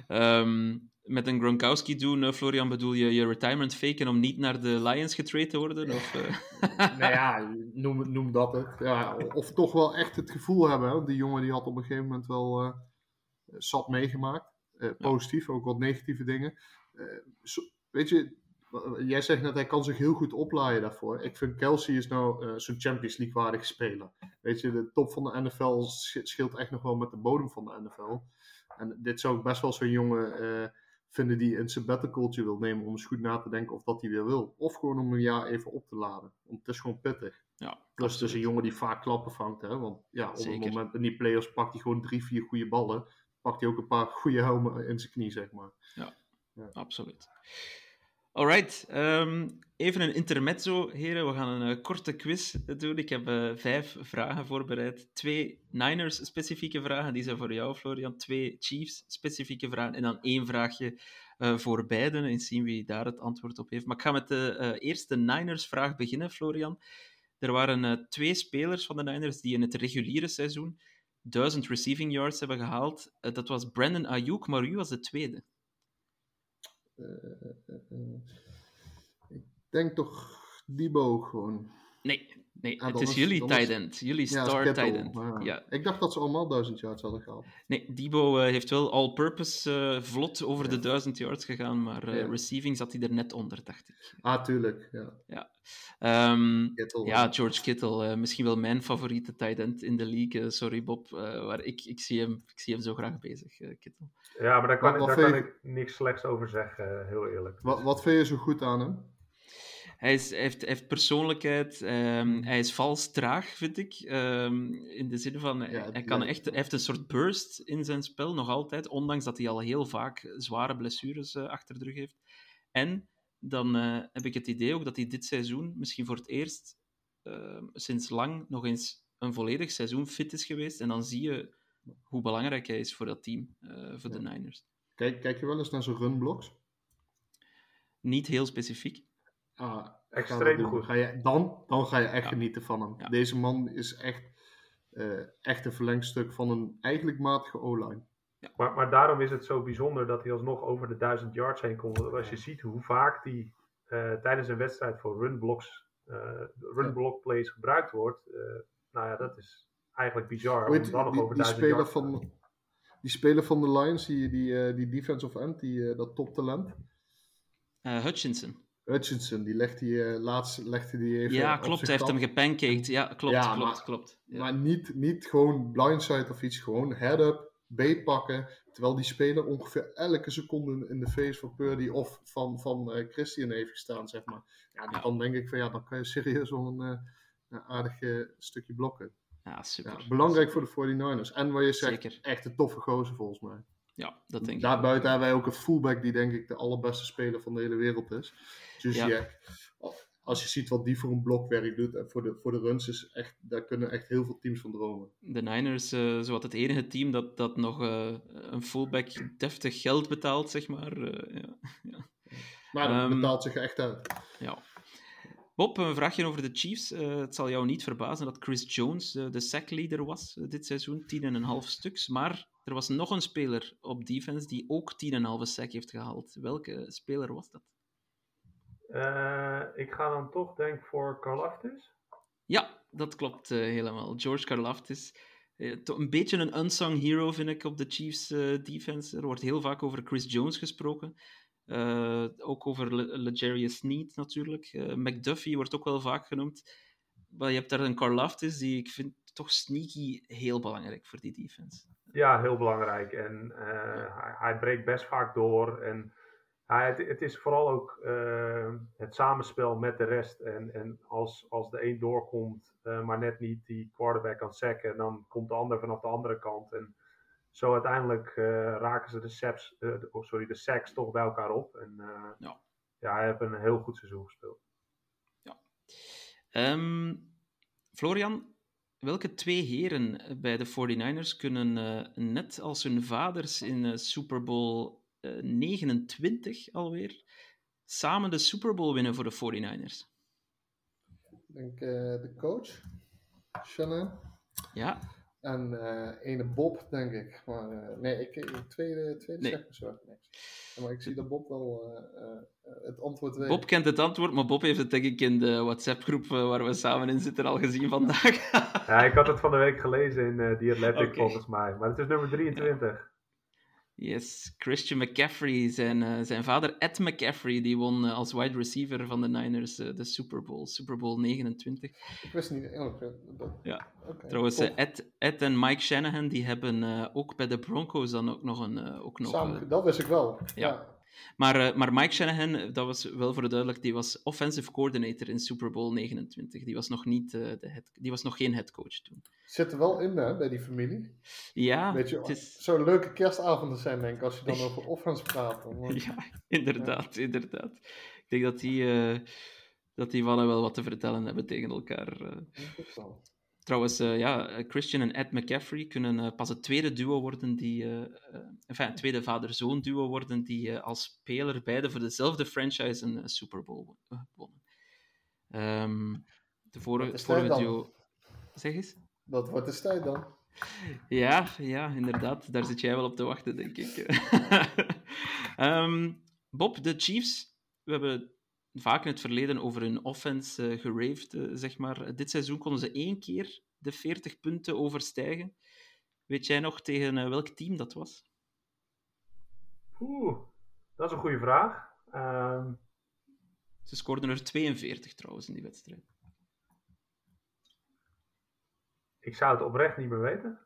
Ehm, met een Gronkowski doen, eh, Florian, bedoel je je retirement faken om niet naar de Lions getraind te worden? Of, eh? nou ja, noem, noem dat het. Ja, of toch wel echt het gevoel hebben. Hè? Die jongen die had op een gegeven moment wel eh zat meegemaakt. Positief, ook wat negatieve dingen. Weet je, jij zegt net hij kan zich heel goed oplaaien daarvoor. Ik vind Kelsey is nou zo'n Champions League waardige speler. Weet je, de top van de NFL sch- scheelt echt nog wel met de bodem van de NFL. En dit zou ik best wel zo'n jongen eh, vinden die een sabbaticaltje wil nemen om eens goed na te denken of dat hij weer wil. Of gewoon om een jaar even op te laden. Want het is gewoon pittig. ja, Plus het is een jongen die vaak klappen vangt. Hè? Want ja, op Zeker. het moment in die playoffs pakt hij gewoon drie, vier goede ballen. Pakt hij ook een paar goede helmen in zijn knie, zeg maar. absoluut. Alright, ehm, even een intermezzo, heren. We gaan een eh, korte quiz doen. Ik heb eh, vijf vragen voorbereid. Twee Niners-specifieke vragen, die zijn voor jou, Florian. Twee Chiefs-specifieke vragen. En dan één vraagje eh, voor beiden. En zien wie daar het antwoord op heeft. Maar ik ga met de eerste Niners-vraag beginnen, Florian. Er waren twee spelers van de Niners die in het reguliere seizoen 1000 receiving yards hebben gehaald. Eh, dat was Brandon Ayuk, maar wie was de tweede? Eh, eh, eh, ik denk toch Debo gewoon. Nee, Nee, het is is- jullie is- tight end. Jullie Ja, star tight end. Ja. Ik dacht dat ze allemaal 1000 yards hadden gehaald. Nee, Debo eh, heeft wel all-purpose eh, vlot over de 1000 yards gegaan, maar eh, Ja. receiving zat hij er net onder, dacht ik. Ah, tuurlijk. Ja. Ehm, Kittle, ja. George Kittle, eh, misschien wel mijn favoriete tight end in de league. sorry Bob, eh, maar ik, ik, zie hem, ik zie hem zo graag bezig, eh, Kittle. Ja, maar daar kan, wat daar kan ik niks slechts over zeggen, heel eerlijk. Wat, wat vind je zo goed aan hem? Hij, is, hij, heeft, hij heeft persoonlijkheid, ehm, hij is vals traag, vind ik. Ehm, in de zin van, hij, Ja, hij het kan echt, hij heeft een soort burst in zijn spel, nog altijd, ondanks dat hij al heel vaak zware blessures eh, achter de rug heeft. En dan eh, heb ik het idee ook dat hij dit seizoen, misschien voor het eerst ehm, sinds lang, nog eens een volledig seizoen fit is geweest. En dan zie je hoe belangrijk hij is voor dat team, eh, voor de Niners. Kijk, kijk je wel eens naar zijn runblocks? Niet heel specifiek. Ah, Extreem goed. Ga je, dan, dan ga je echt Ja. genieten van hem. Ja. Deze man is echt, eh, echt een verlengstuk van een eigenlijk matige O-line. Maar, maar daarom is het zo bijzonder dat hij alsnog over de 1000 yards heen komt. Als je ziet hoe vaak hij eh, tijdens een wedstrijd voor runblocks, eh runblock plays gebruikt wordt. eh, nou ja, dat is eigenlijk bizar. Om dan nog die, over die, 1000 speler yards te gaan. van, die speler van de Lions, die, die, eh, die defensive end, die, eh, dat toptalent. Eh, Hutchinson. Hutchinson, die legt die, eh, laatst legde die even Ja, op klopt. Hij heeft hem gepancaked. Ja, klopt, Ja, klopt, maar- klopt. Ja. Maar niet, niet gewoon blindside of iets, gewoon head-up, beetpakken. Terwijl die speler ongeveer elke seconde in de face van Purdy of van, van eh, Christian heeft gestaan, zeg maar. Ja, Ja. dan denk ik van ja, dan kan je serieus wel een, eh, een aardig eh, stukje blokken. Ja, super. Belangrijk voor de 49ers. En wat je zegt, Zeker. echt een toffe gozer volgens mij. Ja, dat denk ik. Daarbuiten hebben wij ook een fullback die denk ik de allerbeste speler van de hele wereld is. Dus Ja. ja, als je ziet wat die voor een blokwerk doet en voor de, voor de runs, is echt, daar kunnen echt heel veel teams van dromen. De Niners, eh zowat het enige team dat, dat nog eh, een fullback deftig geld betaalt, zeg maar. eh, ja. Maar dat Ehm, betaalt zich echt uit. ja. Bob, een vraagje over de Chiefs. Het zal jou niet verbazen dat Chris Jones de sackleader was eh, dit seizoen, 10,5 stuks. Maar er was nog een speler op defense die ook 10,5 sack heeft gehaald. Welke speler was dat? Eh, ik ga dan toch denk voor Karlaftis. Ja, dat klopt eh, helemaal. George Karlaftis. Eh, een beetje een unsung hero, vind ik, op de Chiefs defense. Er wordt heel vaak over Chris Jones gesproken. Ook over Le- Legarius Sneed natuurlijk. McDuffie wordt ook wel vaak genoemd. Maar je hebt daar een Karlaftis die ik vind toch sneaky heel belangrijk voor die defense. Ja, heel belangrijk. En eh, hij, hij breekt best vaak door. En hij, het, het is vooral ook eh, het samenspel met de rest. En, en als, als de een doorkomt, eh, maar net niet die quarterback kan sacken, dan komt de ander vanaf de andere kant. En zo uiteindelijk raken ze de, de- oh, sorry, de sacks toch bij elkaar op. En Ja. ja, hij heeft een heel goed seizoen gespeeld. Ehm, Florian, welke twee heren bij de 49ers kunnen eh, net als hun vaders in eh, Super Bowl eh, 29 alweer samen de Super Bowl winnen voor de 49ers? Ik denk eh, de coach, Shannon. Ja, En eh ene Bob, denk ik. Maar eh, nee, ik, ik tweede, tweede Nee. zeg maar zo niks. Maar ik zie dat Bob wel eh, eh, het antwoord weet. Bob kent het antwoord, maar Bob heeft het denk ik in de WhatsApp-groep eh, waar we samen in zitten al gezien vandaag. Ja, ik had het van de week gelezen in eh The Athletic volgens mij. Maar het is nummer 23. Yes, Christian McCaffrey, zijn, eh, zijn vader Ed McCaffrey, die won eh, als wide receiver van de Niners eh, de Super Bowl, Super Bowl 29. Ik wist niet. Oh, dat, Ja. Trouwens, Ed, Ed en Mike Shanahan die hebben ook bij de Broncos dan ook nog een. ook nog, Samen, dat wist ik wel. ja. Ja. maar, maar Mike Shanahan, dat was wel voor de duidelijk, die was offensive coordinator in Super Bowl 29. Die was nog, niet, de head, die was nog geen headcoach toen. Zit er wel in hè, bij die familie. Ja, Weet je, het is, zo'n leuke kerstavonden zijn, denk ik, als je dan over offense praat. Eh, ja inderdaad, inderdaad. Ik denk dat die, eh, dat die mannen wel wat te vertellen hebben tegen elkaar. eh. Trouwens, eh, ja, Christian en Ed McCaffrey kunnen pas het tweede duo worden die, enfin, het tweede vader-zoon duo worden die als speler beide voor dezelfde franchise een Super Bowl wo- wonnen. Ehm, de vorige, vorige duo... Zeg eens. Dat wordt de tijd dan. Ja, ja, inderdaad. Daar zit jij wel op te wachten, denk ik. Ehm, Bob, de Chiefs. We hebben vaak in het verleden over hun offense uh, geraved, uh, zeg maar. Dit seizoen konden ze één keer de 40 punten overstijgen. Weet jij nog tegen uh, welk team dat was? Oeh, dat is een goede vraag. Uh... Ze scoorden er 42 trouwens in die wedstrijd. Ik zou het oprecht niet meer weten.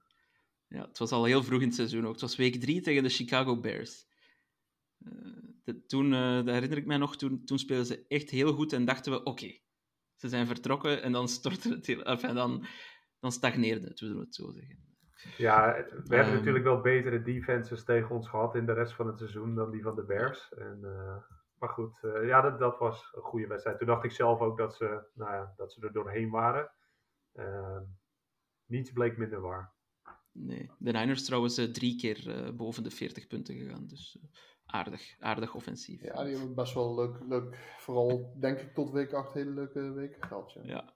Ja, het was al heel vroeg in het seizoen ook. Het was week 3 tegen de Chicago Bears. De, toen, uh, dat herinner ik mij nog, toen, toen speelden ze echt heel goed en dachten we, oké, okay, ze zijn vertrokken en dan stortte het heel af en dan, dan stagneerde het, we het zo zeggen. Ja, we hebben um, natuurlijk wel betere defenses tegen ons gehad in de rest van het seizoen dan die van de Bears. En, uh, maar goed, ja, dat, dat was een goede wedstrijd. Toen dacht ik zelf ook dat ze, nou ja, dat ze er doorheen waren. Ehm, niets bleek minder waar. Nee, de Niners trouwens drie keer boven de 40 punten gegaan, dus aardig, aardig offensief. Ja, die hebben best wel leuk, leuk vooral denk ik tot week 8 hele leuke weken gehad. Ja.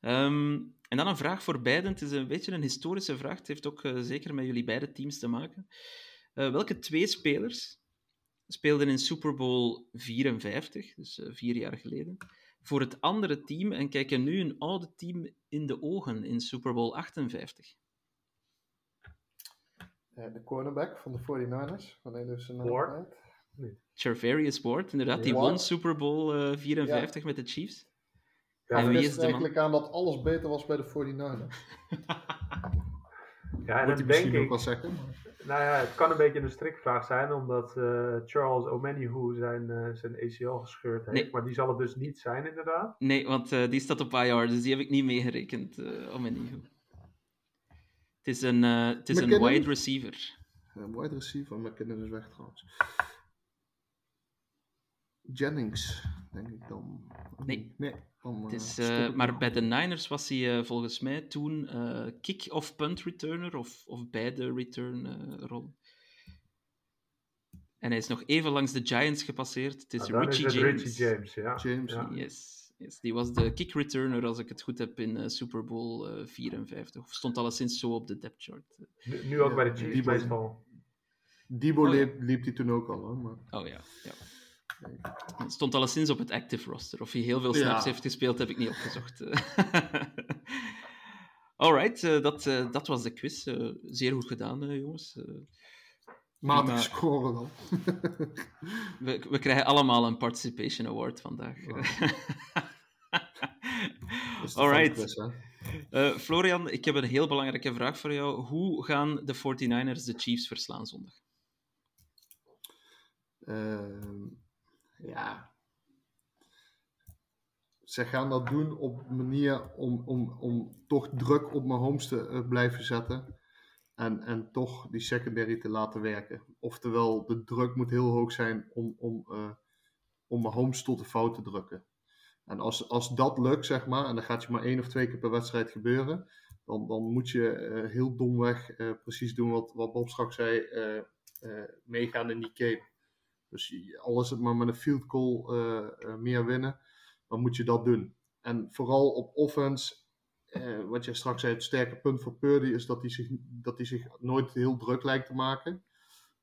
ja. Um, en dan een vraag voor beiden. Het is een beetje een historische vraag. Het heeft ook uh, zeker met jullie beide teams te maken. Uh, welke twee spelers speelden in Super Bowl 54, dus uh, vier jaar geleden, voor het andere team en kijken nu een oude team in de ogen in Super Bowl 58? de cornerback van de 49ers. Alleen dus een Ward. Charvarius Ward, inderdaad. Die won Super Bowl 54 ja. met de Chiefs. Ja, en wie is er eigenlijk aan dat alles beter was bij de 49ers. ja, en dat denk ik... Ook wel zeggen. Nou ja, het kan een beetje een strikvraag zijn, omdat uh, Charles Omenihu zijn, uh, zijn ACL gescheurd heeft. Nee. Maar die zal het dus niet zijn, inderdaad. Nee, want uh, die staat op IR, dus die heb ik niet meegerekend, Omenihu. Het is een, het is een wide receiver. Een wide receiver, McKinnon is weg trouwens. Jennings, denk ik dan. Nee. nee dan, het is, uh, maar bij de Niners was hij uh, volgens mij toen uh, kick of punt returner, of, of beide return rollen. En hij is nog even langs de Giants gepasseerd. Het is ja, Richie is James. Richie James, ja. James, ja. Yes, yes. Die was de kick returner, als ik het goed heb, in Super Bowl 54. Of stond alleszins zo op de depth chart. Nu, nu ook bij de Chiefs meestal. Debo oh, liep, liep hij toen ook al, hoor. Maar... Oh ja, ja. Het stond alleszins op het active roster. Of hij heel veel snaps ja. heeft gespeeld, heb ik niet opgezocht. Alright, uh, dat, uh, dat was de quiz. Uh, zeer goed gedaan, jongens. Matig scoren wel. we, we krijgen allemaal een Participation Award vandaag. Wow. Alright. Quiz, Florian, ik heb een heel belangrijke vraag voor jou. Hoe gaan de 49ers de Chiefs verslaan zondag? Ja. Ze gaan dat doen op manier om, om, om toch druk op mijn homes te uh, blijven zetten. En, en toch die secondary te laten werken. Oftewel, de druk moet heel hoog zijn om, om, uh, om mijn homes tot de fout te drukken. En als, als dat lukt, zeg maar, en dan gaat je maar één of twee keer per wedstrijd gebeuren, dan, dan moet je uh, heel domweg precies doen wat, wat Bob straks zei, uh, meegaan in die game. Dus al is het maar met een field goal meer winnen, dan moet je dat doen. En vooral op offense, wat je straks zei, het sterke punt voor Purdy is dat hij zich, dat hij zich nooit heel druk lijkt te maken.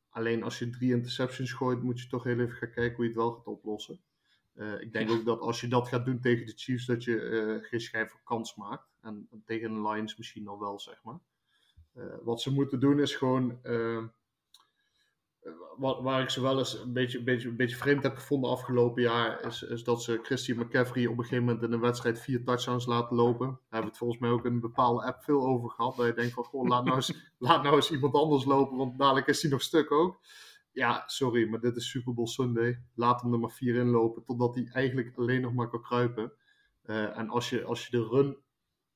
Alleen als je drie interceptions gooit, moet je toch heel even gaan kijken hoe je het wel gaat oplossen. Uh, ik denk ook dat als je dat gaat doen tegen de Chiefs, dat je uh, geen schijf voor kans maakt. En, en, tegen de Lions misschien al wel, zeg maar. Uh, wat ze moeten doen is gewoon. Wat, waar ik ze wel eens een beetje, beetje, een beetje vreemd heb gevonden afgelopen jaar, is, is dat ze Christian McCaffrey op een gegeven moment in een wedstrijd vier touchdowns laten lopen. Daar hebben we het volgens mij ook in een bepaalde app veel over gehad. Dat je denkt van, goh, laat nou eens, laat nou eens iemand anders lopen, want dadelijk is hij nog stuk ook ja, sorry, maar dit is Super Bowl Sunday. Laat hem er maar vier in lopen, totdat hij eigenlijk alleen nog maar kan kruipen. Uh, en als je, als je de run,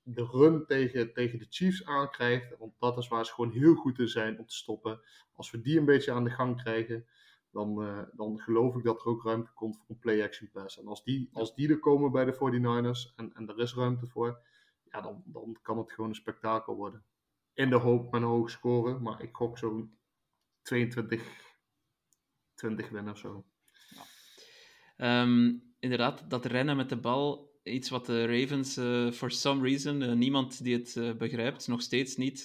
de run tegen, tegen de Chiefs aankrijgt, want dat is waar ze gewoon heel goed in zijn om te stoppen. Als we die een beetje aan de gang krijgen, dan, uh, dan geloof ik dat er ook ruimte komt voor een play-action pass. En als die, als die er komen bij de 49ers en, en er is ruimte voor, ja, dan, dan kan het gewoon een spektakel worden. In de hoop met een hoog scoren, maar ik gok zo'n 22 20 winnen of zo. Ja. Um, inderdaad, dat rennen met de bal, iets wat de Ravens, uh, for some reason, uh, niemand die het uh, begrijpt, nog steeds niet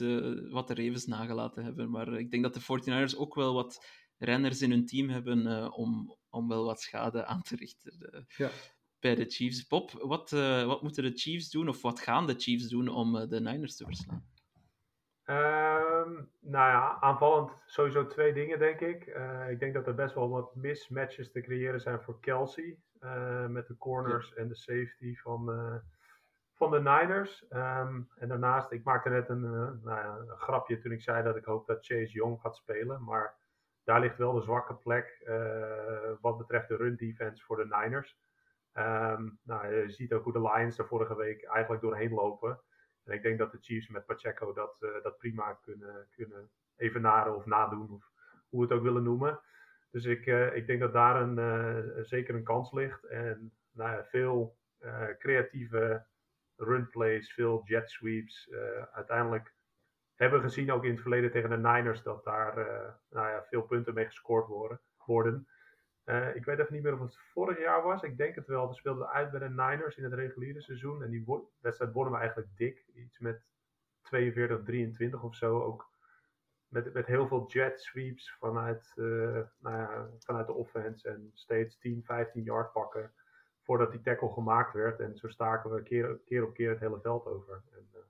wat de Ravens nagelaten hebben. Maar ik denk dat de 49ers ook wel wat renners in hun team hebben eh, om, om wel wat schade aan te richten eh, Ja. bij de Chiefs. Bob, wat, eh, wat moeten de Chiefs doen, of wat gaan de Chiefs doen om eh, de Niners te verslaan? Ehm, nou ja, aanvallend sowieso twee dingen, denk ik. Eh, ik denk dat er best wel wat mismatches te creëren zijn voor Kelsey. Eh, met de corners en de safety van, eh, van de Niners. Ehm, en daarnaast, ik maakte net een, eh, nou ja, een grapje toen ik zei dat ik hoop dat Chase Young gaat spelen. Maar daar ligt wel de zwakke plek wat betreft de run defense voor de Niners. Ehm, nou, je ziet ook hoe de Lions er vorige week eigenlijk doorheen lopen. En ik denk dat de Chiefs met Pacheco dat, dat prima kunnen, kunnen evenaren of nadoen, of hoe we het ook willen noemen. Dus ik, eh, ik denk dat daar een, eh, zeker een kans ligt. En nou ja, veel eh, creatieve runplays, veel jet sweeps. Uiteindelijk hebben we gezien ook in het verleden tegen de Niners dat daar nou ja, veel punten mee gescoord worden. worden. Ik weet even niet meer of het vorig jaar was. Ik denk het wel. We speelden uit bij de Niners in het reguliere seizoen. En die wedstrijd wonnen we eigenlijk dik. Iets met 42, 23 of zo. Ook met, met heel veel jet sweeps vanuit, eh, nou ja, vanuit de offense. En steeds 10, 15 yard pakken voordat die tackle gemaakt werd. En zo staken we keer, keer op keer het hele veld over. En, eh,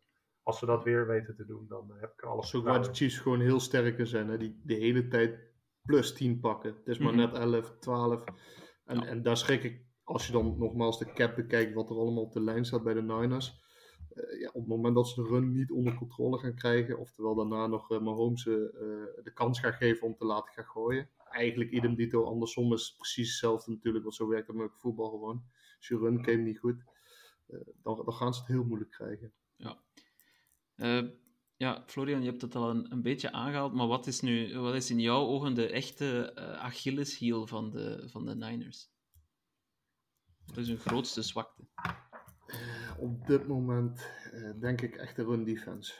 als ze dat weer weten te doen, dan heb ik alles ook waar de. Chiefs gewoon heel sterk in zijn. Hè? Die de hele tijd plus 10 pakken. Het is maar Mhm. net 11, 12. En, Ja. en daar schrik ik, als je dan nogmaals de cap bekijkt, wat er allemaal op de lijn staat bij de Niners. Eh, ja, op het moment dat ze de run niet onder controle gaan krijgen, oftewel daarna nog eh, Mahomes eh, de kans gaan geven om te laten gaan gooien. Eigenlijk idem dito, andersom is precies hetzelfde natuurlijk, want zo werkt het met voetbal gewoon. Als je run game niet goed, dan, dan gaan ze het heel moeilijk krijgen. Eh, ja, Florian, je hebt het al een, beetje aangehaald, maar wat is nu, wat is in jouw ogen de echte eh, Achilleshiel van de, van de Niners? Wat is hun grootste zwakte? Op dit moment eh, denk ik echt de run defense.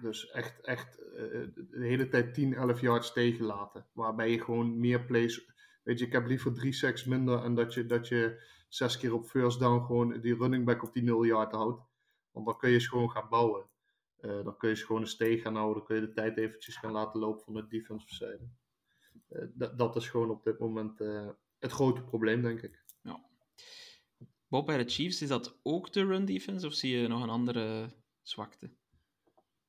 Dus echt, echt eh, de hele tijd 10, 11 yards tegenlaten. Waarbij je gewoon meer plays. Weet je, ik heb liever drie sacks minder en dat je, dat je zes keer op first down gewoon die running back op die 0 yard houdt. Want dan kun je ze gewoon gaan bouwen. Eh, dan kun je ze gewoon een steeg gaan houden. Dan kun je de tijd eventjes gaan laten lopen van de defensive zijde. Eh, dat- is gewoon op dit moment eh, het grote probleem, denk ik. Bob, bij de Chiefs, is dat ook de run defense of zie je nog een andere zwakte?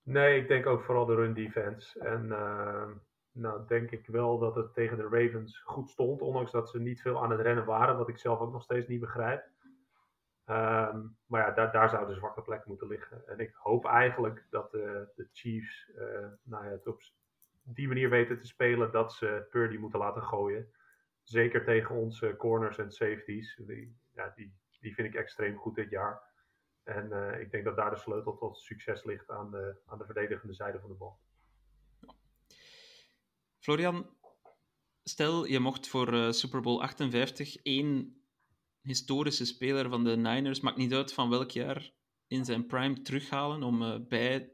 Nee, ik denk ook vooral de run defense. En eh, nou denk ik wel dat het tegen de Ravens goed stond, ondanks dat ze niet veel aan het rennen waren, wat ik zelf ook nog steeds niet begrijp. Ehm, maar ja, daar, daar zou de zwakke plek moeten liggen. En ik hoop eigenlijk dat de, de Chiefs eh, nou ja, het op die manier weten te spelen dat ze Purdy moeten laten gooien. Zeker tegen onze corners en safeties. Die, ja, die, die vind ik extreem goed dit jaar. En eh, ik denk dat daar de sleutel tot succes ligt aan de, aan de verdedigende zijde van de bal. Florian, stel je mocht voor eh, Super Bowl 58 één historische speler van de Niners, maakt niet uit van welk jaar, in zijn prime terughalen om eh, bij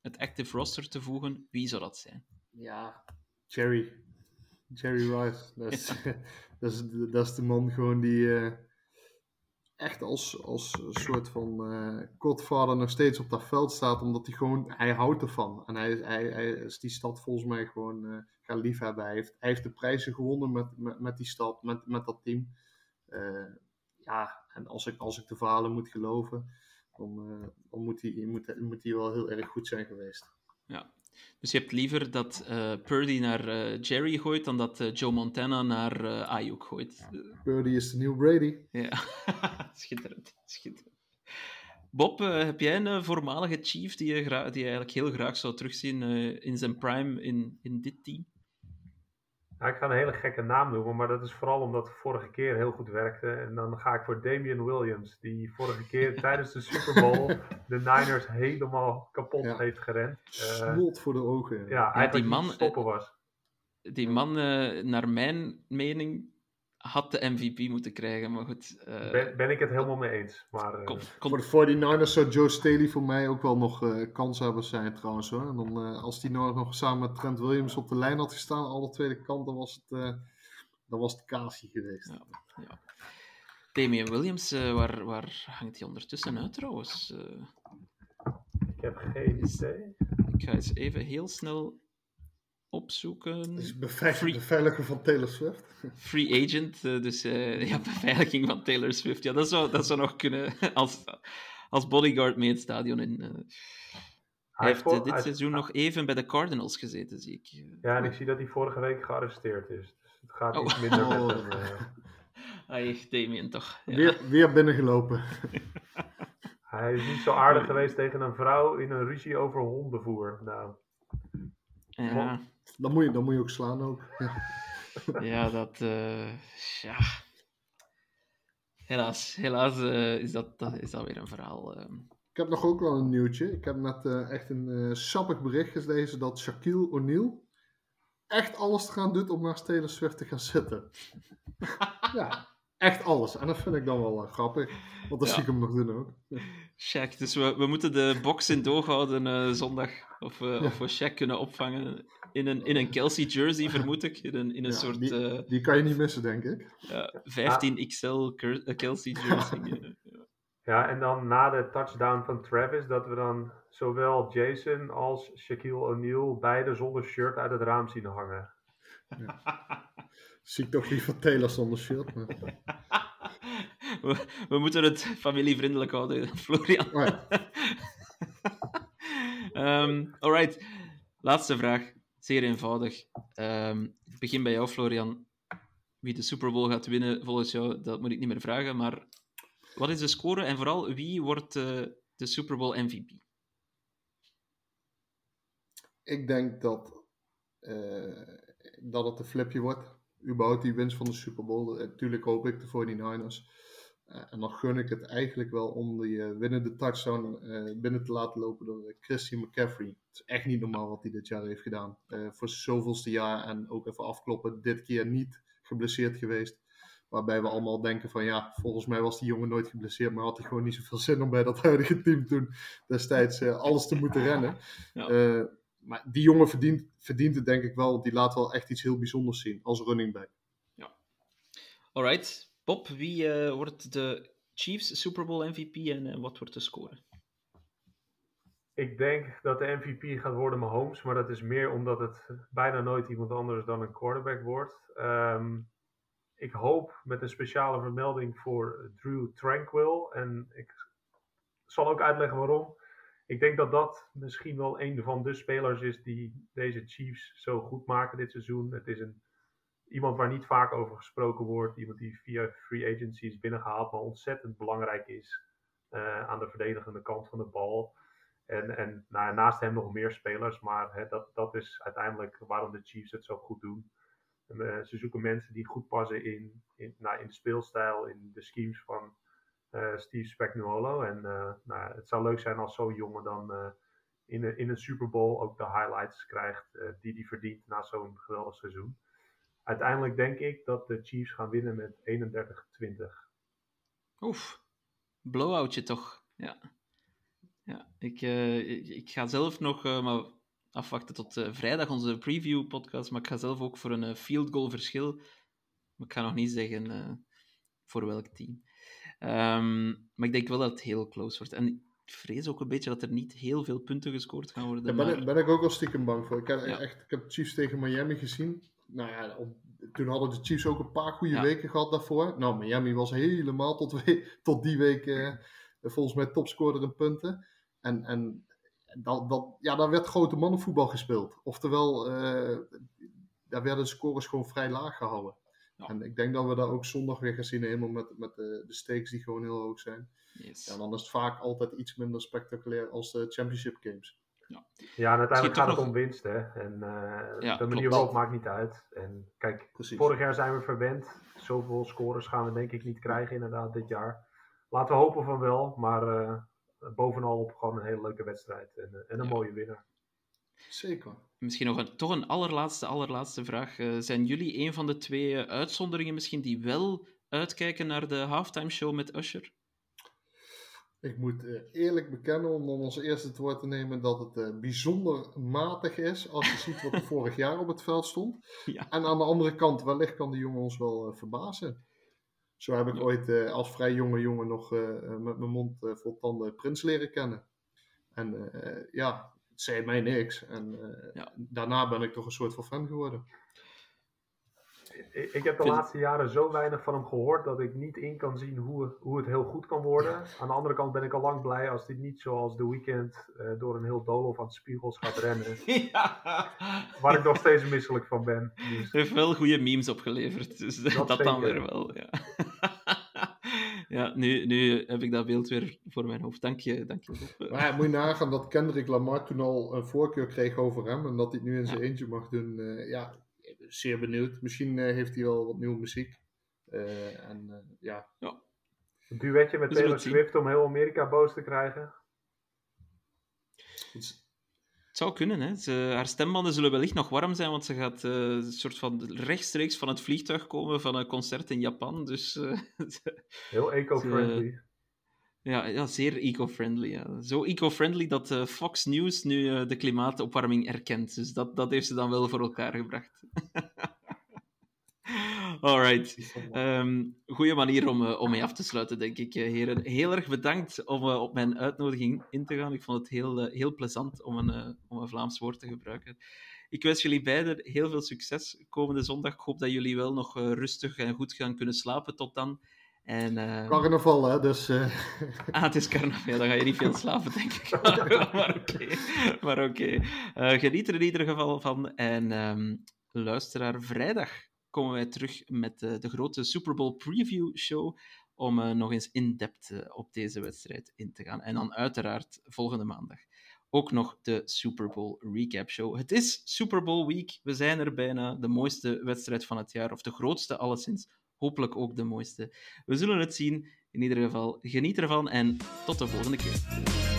het active roster te voegen. Wie zou dat zijn? Ja, Jerry. Jerry Rice. Dat is, dat is, de- dat is de man gewoon die eh, echt als, als soort van eh godvader nog steeds op dat veld staat. Omdat hij gewoon, hij houdt ervan. En hij, hij, hij is die stad volgens mij gewoon eh gaan liefhebben. Hij heeft, hij heeft de prijzen gewonnen met, met, met die stad, met, met dat team. Eh, ja, en als ik, als ik de verhalen moet geloven, dan, dan moet, hij, moet, moet hij wel heel erg goed zijn geweest. Ja. Dus je hebt liever dat eh, Purdy naar eh, Jerry gooit dan dat eh, Joe Montana naar Ayuk gooit. Purdy is de nieuwe Brady. Ja, schitterend. schitterend. Bob, heb jij een voormalige Chief die je, die je eigenlijk heel graag zou terugzien in zijn prime in, in dit team? Nou, ik ga een hele gekke naam noemen, maar dat is vooral omdat het vorige keer heel goed werkte. En dan ga ik voor Damian Williams, die vorige keer tijdens de Super Bowl de Niners helemaal kapot Ja. heeft gerend. Eh, Snot voor de ogen. ja, eigenlijk die man, stoppen was. Die man, eh, naar mijn mening, had de MVP moeten krijgen. Maar goed, eh, Ben, ben ik het helemaal mee eens. Maar eh, kom, kom- Voor de 49ers zou Joe Staley voor mij ook wel nog eh kanshebbers zijn trouwens hoor. En dan, eh, als die nou nog samen met Trent Williams op de lijn had gestaan, alle tweede kanten, was het, eh, dan was het Kasi geweest. Ja. ja. Damian Williams, waar, waar hangt hij ondertussen uit trouwens? Eh, ik heb geen idee. ik ga eens even heel snel opzoeken. Is beveilig- Free- beveiligen van Taylor Swift. Free agent, eh, dus eh, ja, beveiliging van Taylor Swift. Ja, dat zou, dat zou nog kunnen als, als bodyguard mee het stadion in. eh. Hij heeft dit hij- seizoen nog even bij de Cardinals gezeten, zie ik. Ja, en ik zie dat hij vorige week gearresteerd is. Dus het gaat Oh. iets minder met Oh. hem. eh. Ai, Damien toch. Ja. Weer, weer binnengelopen. Hij is niet zo aardig geweest tegen een vrouw in een ruzie over hondenvoer. Nou, Ja, Dan moet je, dan moet je ook slaan ook. Ja. ja, dat. eh, ja. Helaas, helaas eh, is, dat, dat, is dat weer een verhaal. ehm. Ik heb nog ook wel een nieuwtje. Ik heb net eh, echt een sappig bericht gelezen dat Shaquille O'Neal echt alles eraan doet om naast Taylor Swift te gaan zitten. ja, echt alles. En dat vind ik dan wel eh, grappig. Want dat Ja. zie ik hem nog doen ook. Shaq, dus we, we moeten de box in doog houden eh, zondag. Of, we of we Shaq kunnen opvangen in een, in een Kelsey jersey, vermoed ik. In een, in een Ja, soort die, eh, die kan je niet missen, denk ik. ja, 15 XL eh, Kelsey jersey. eh. ja, en dan na de touchdown van Travis, dat we dan zowel Jason als Shaquille O'Neal beide zonder shirt uit het raam zien hangen. Zie ik toch liever Taylor zonder shirt. Maar... we, we moeten het familievriendelijk houden, Florian. Oh ja. Alright, laatste vraag. Zeer eenvoudig. Ehm, ik begin bij jou, Florian. Wie de Super Bowl gaat winnen volgens jou, dat moet ik niet meer vragen. Maar wat is de score en vooral wie wordt eh, de Super Bowl MVP? Ik denk dat, eh, dat het een flipje wordt. Überhaupt die winst van de Super Bowl. Eh, Tuurlijk hoop ik de 49ers. Eh, en dan gun ik het eigenlijk wel om die eh, winnende touchdown eh, binnen te laten lopen door eh, Christian McCaffrey. Het is echt niet normaal wat hij dit jaar heeft gedaan. Eh, voor zoveelste jaar en ook even afkloppen. Dit keer niet geblesseerd geweest. Waarbij we allemaal denken van ja, volgens mij was die jongen nooit geblesseerd. Maar had hij gewoon niet zoveel zin om bij dat huidige team toen destijds eh, alles te moeten rennen. Ja. Eh, maar die jongen verdient, verdient het denk ik wel. want Die laat wel echt iets heel bijzonders zien als running back. Alright, Bob, wie eh, wordt de Chiefs Super Bowl MVP en eh, wat wordt de score? Ik denk dat de MVP gaat worden Mahomes, maar dat is meer omdat het bijna nooit iemand anders dan een quarterback wordt. Ehm, ik hoop met een speciale vermelding voor Drew Tranquil. En ik zal ook uitleggen waarom. Ik denk dat dat misschien wel een van de spelers is die deze Chiefs zo goed maken dit seizoen. Het is een, iemand waar niet vaak over gesproken wordt. Iemand die via free agency is binnengehaald, maar ontzettend belangrijk is eh, aan de verdedigende kant van de bal. En, en nou, naast hem nog meer spelers, maar hè, dat, dat is uiteindelijk waarom de Chiefs het zo goed doen. En, eh, ze zoeken mensen die goed passen in, in, nou, in de speelstijl, in de schemes van Steve Spagnuolo. En eh, nou, het zou leuk zijn als zo'n jongen dan eh, in, een, in Super Bowl ook de highlights krijgt eh, die hij verdient na zo'n geweldig seizoen. Uiteindelijk denk ik dat de Chiefs gaan winnen met 31-20. Oef, blowoutje toch? Ja. Ja, ik, eh, ik, ik ga zelf nog eh, maar afwachten tot eh, vrijdag, onze preview-podcast. Maar ik ga zelf ook voor een eh, field goal verschil. Maar ik ga nog niet zeggen eh, voor welk team. Ehm, maar ik denk wel dat het heel close wordt. En ik vrees ook een beetje dat er niet heel veel punten gescoord gaan worden. Daar ben, maar- ik- ben ik ook wel stiekem bang voor. Ik heb, Ja. echt, ik heb Chiefs tegen Miami gezien. Nou ja, op- toen hadden de Chiefs ook een paar goede Ja. weken gehad daarvoor. Nou, Miami was helemaal tot, we- tot die week eh, volgens mij topscorer in punten. En, en dat, dat, ja, daar werd grote mannenvoetbal gespeeld. Oftewel, eh, daar werden de scores gewoon vrij laag gehouden. Ja. En ik denk dat we daar ook zondag weer gaan zien, helemaal met, met de, de stakes die gewoon heel hoog zijn. Yes. Ja, dan is het vaak altijd iets minder spectaculair als de championship games. Ja, en uiteindelijk gaat het om winst, hè. En eh, Ja, de manier waarop maakt niet uit. En kijk, Precies. vorig jaar zijn we verwend. Zoveel scores gaan we denk ik niet krijgen inderdaad dit jaar. Laten we hopen van wel, maar eh, bovenal op gewoon een hele leuke wedstrijd. En, eh, en een Ja. mooie winnaar. Zeker. Misschien nog een, toch een allerlaatste, allerlaatste vraag. Eh, zijn jullie een van de twee eh, uitzonderingen misschien die wel uitkijken naar de halftime show met Usher? Ik moet eh, eerlijk bekennen, om dan als eerste het woord te nemen, dat het bijzonder matig is als je ziet wat er vorig jaar op het veld stond. Ja. En aan de andere kant, wellicht kan die jongen ons wel verbazen. Zo heb ik Ja. ooit als vrij jonge jongen nog met mijn mond vol tanden Prins leren kennen. En ja, het zei mij niks. En eh, Ja. daarna ben ik toch een soort van fan geworden. Ik, ik heb de Vind- laatste jaren zo weinig van hem gehoord dat ik niet in kan zien hoe, hoe het heel goed kan worden. Aan de andere kant ben ik al lang blij als hij niet zoals de weekend eh, door een heel doolhof aan spiegels gaat rennen. ja. Waar ik nog steeds misselijk van ben. Dus Het heeft wel goede memes opgeleverd, dus dat, Dat dan weer wel. Ja, ja nu, nu heb ik dat beeld weer voor mijn hoofd. Dank je, dank je. Maar ja, moet je nagaan dat Kendrick Lamar toen al een voorkeur kreeg over hem. En dat hij het nu in zijn Ja. eentje mag doen. eh, ja, zeer benieuwd. Misschien eh, heeft hij wel wat nieuwe muziek. Eh, en eh, ja, een duetje met Taylor. Swift om heel Amerika boos te krijgen. is- Het zou kunnen, hè. Ze, haar stembanden zullen wellicht nog warm zijn, want ze gaat eh, een soort van rechtstreeks van het vliegtuig komen van een concert in Japan. Dus eh, Heel eco-friendly. ja, ja, zeer eco-friendly. Ja. Zo eco-friendly dat eh, Fox News nu de klimaatopwarming erkent. Dus dat, dat heeft ze dan wel voor elkaar gebracht. Alright. Ehm goeie manier om, eh, om mee af te sluiten, denk ik, eh, heren. Heel erg bedankt om eh, op mijn uitnodiging in te gaan. Ik vond het heel, heel plezant om een, om een Vlaams woord te gebruiken. Ik wens jullie beiden heel veel succes komende zondag. Ik hoop dat jullie wel nog rustig en goed gaan kunnen slapen tot dan. En, carnaval, hè. Dus Ah, het is carnaval. Ja, dan ga je niet veel slapen, denk ik. Maar, oké. Maar oké. Geniet er in ieder geval van. En ehm, luisteraar, vrijdag komen wij terug met eh, de grote Super Bowl preview show. Om eh, nog eens in-depth eh, op deze wedstrijd in te gaan. En dan uiteraard volgende maandag ook nog de Super Bowl recap show. Het is Super Bowl week. We zijn er bijna. De mooiste wedstrijd van het jaar. Of de grootste alleszins. Hopelijk ook de mooiste. We zullen het zien. In ieder geval, geniet ervan en tot de volgende keer.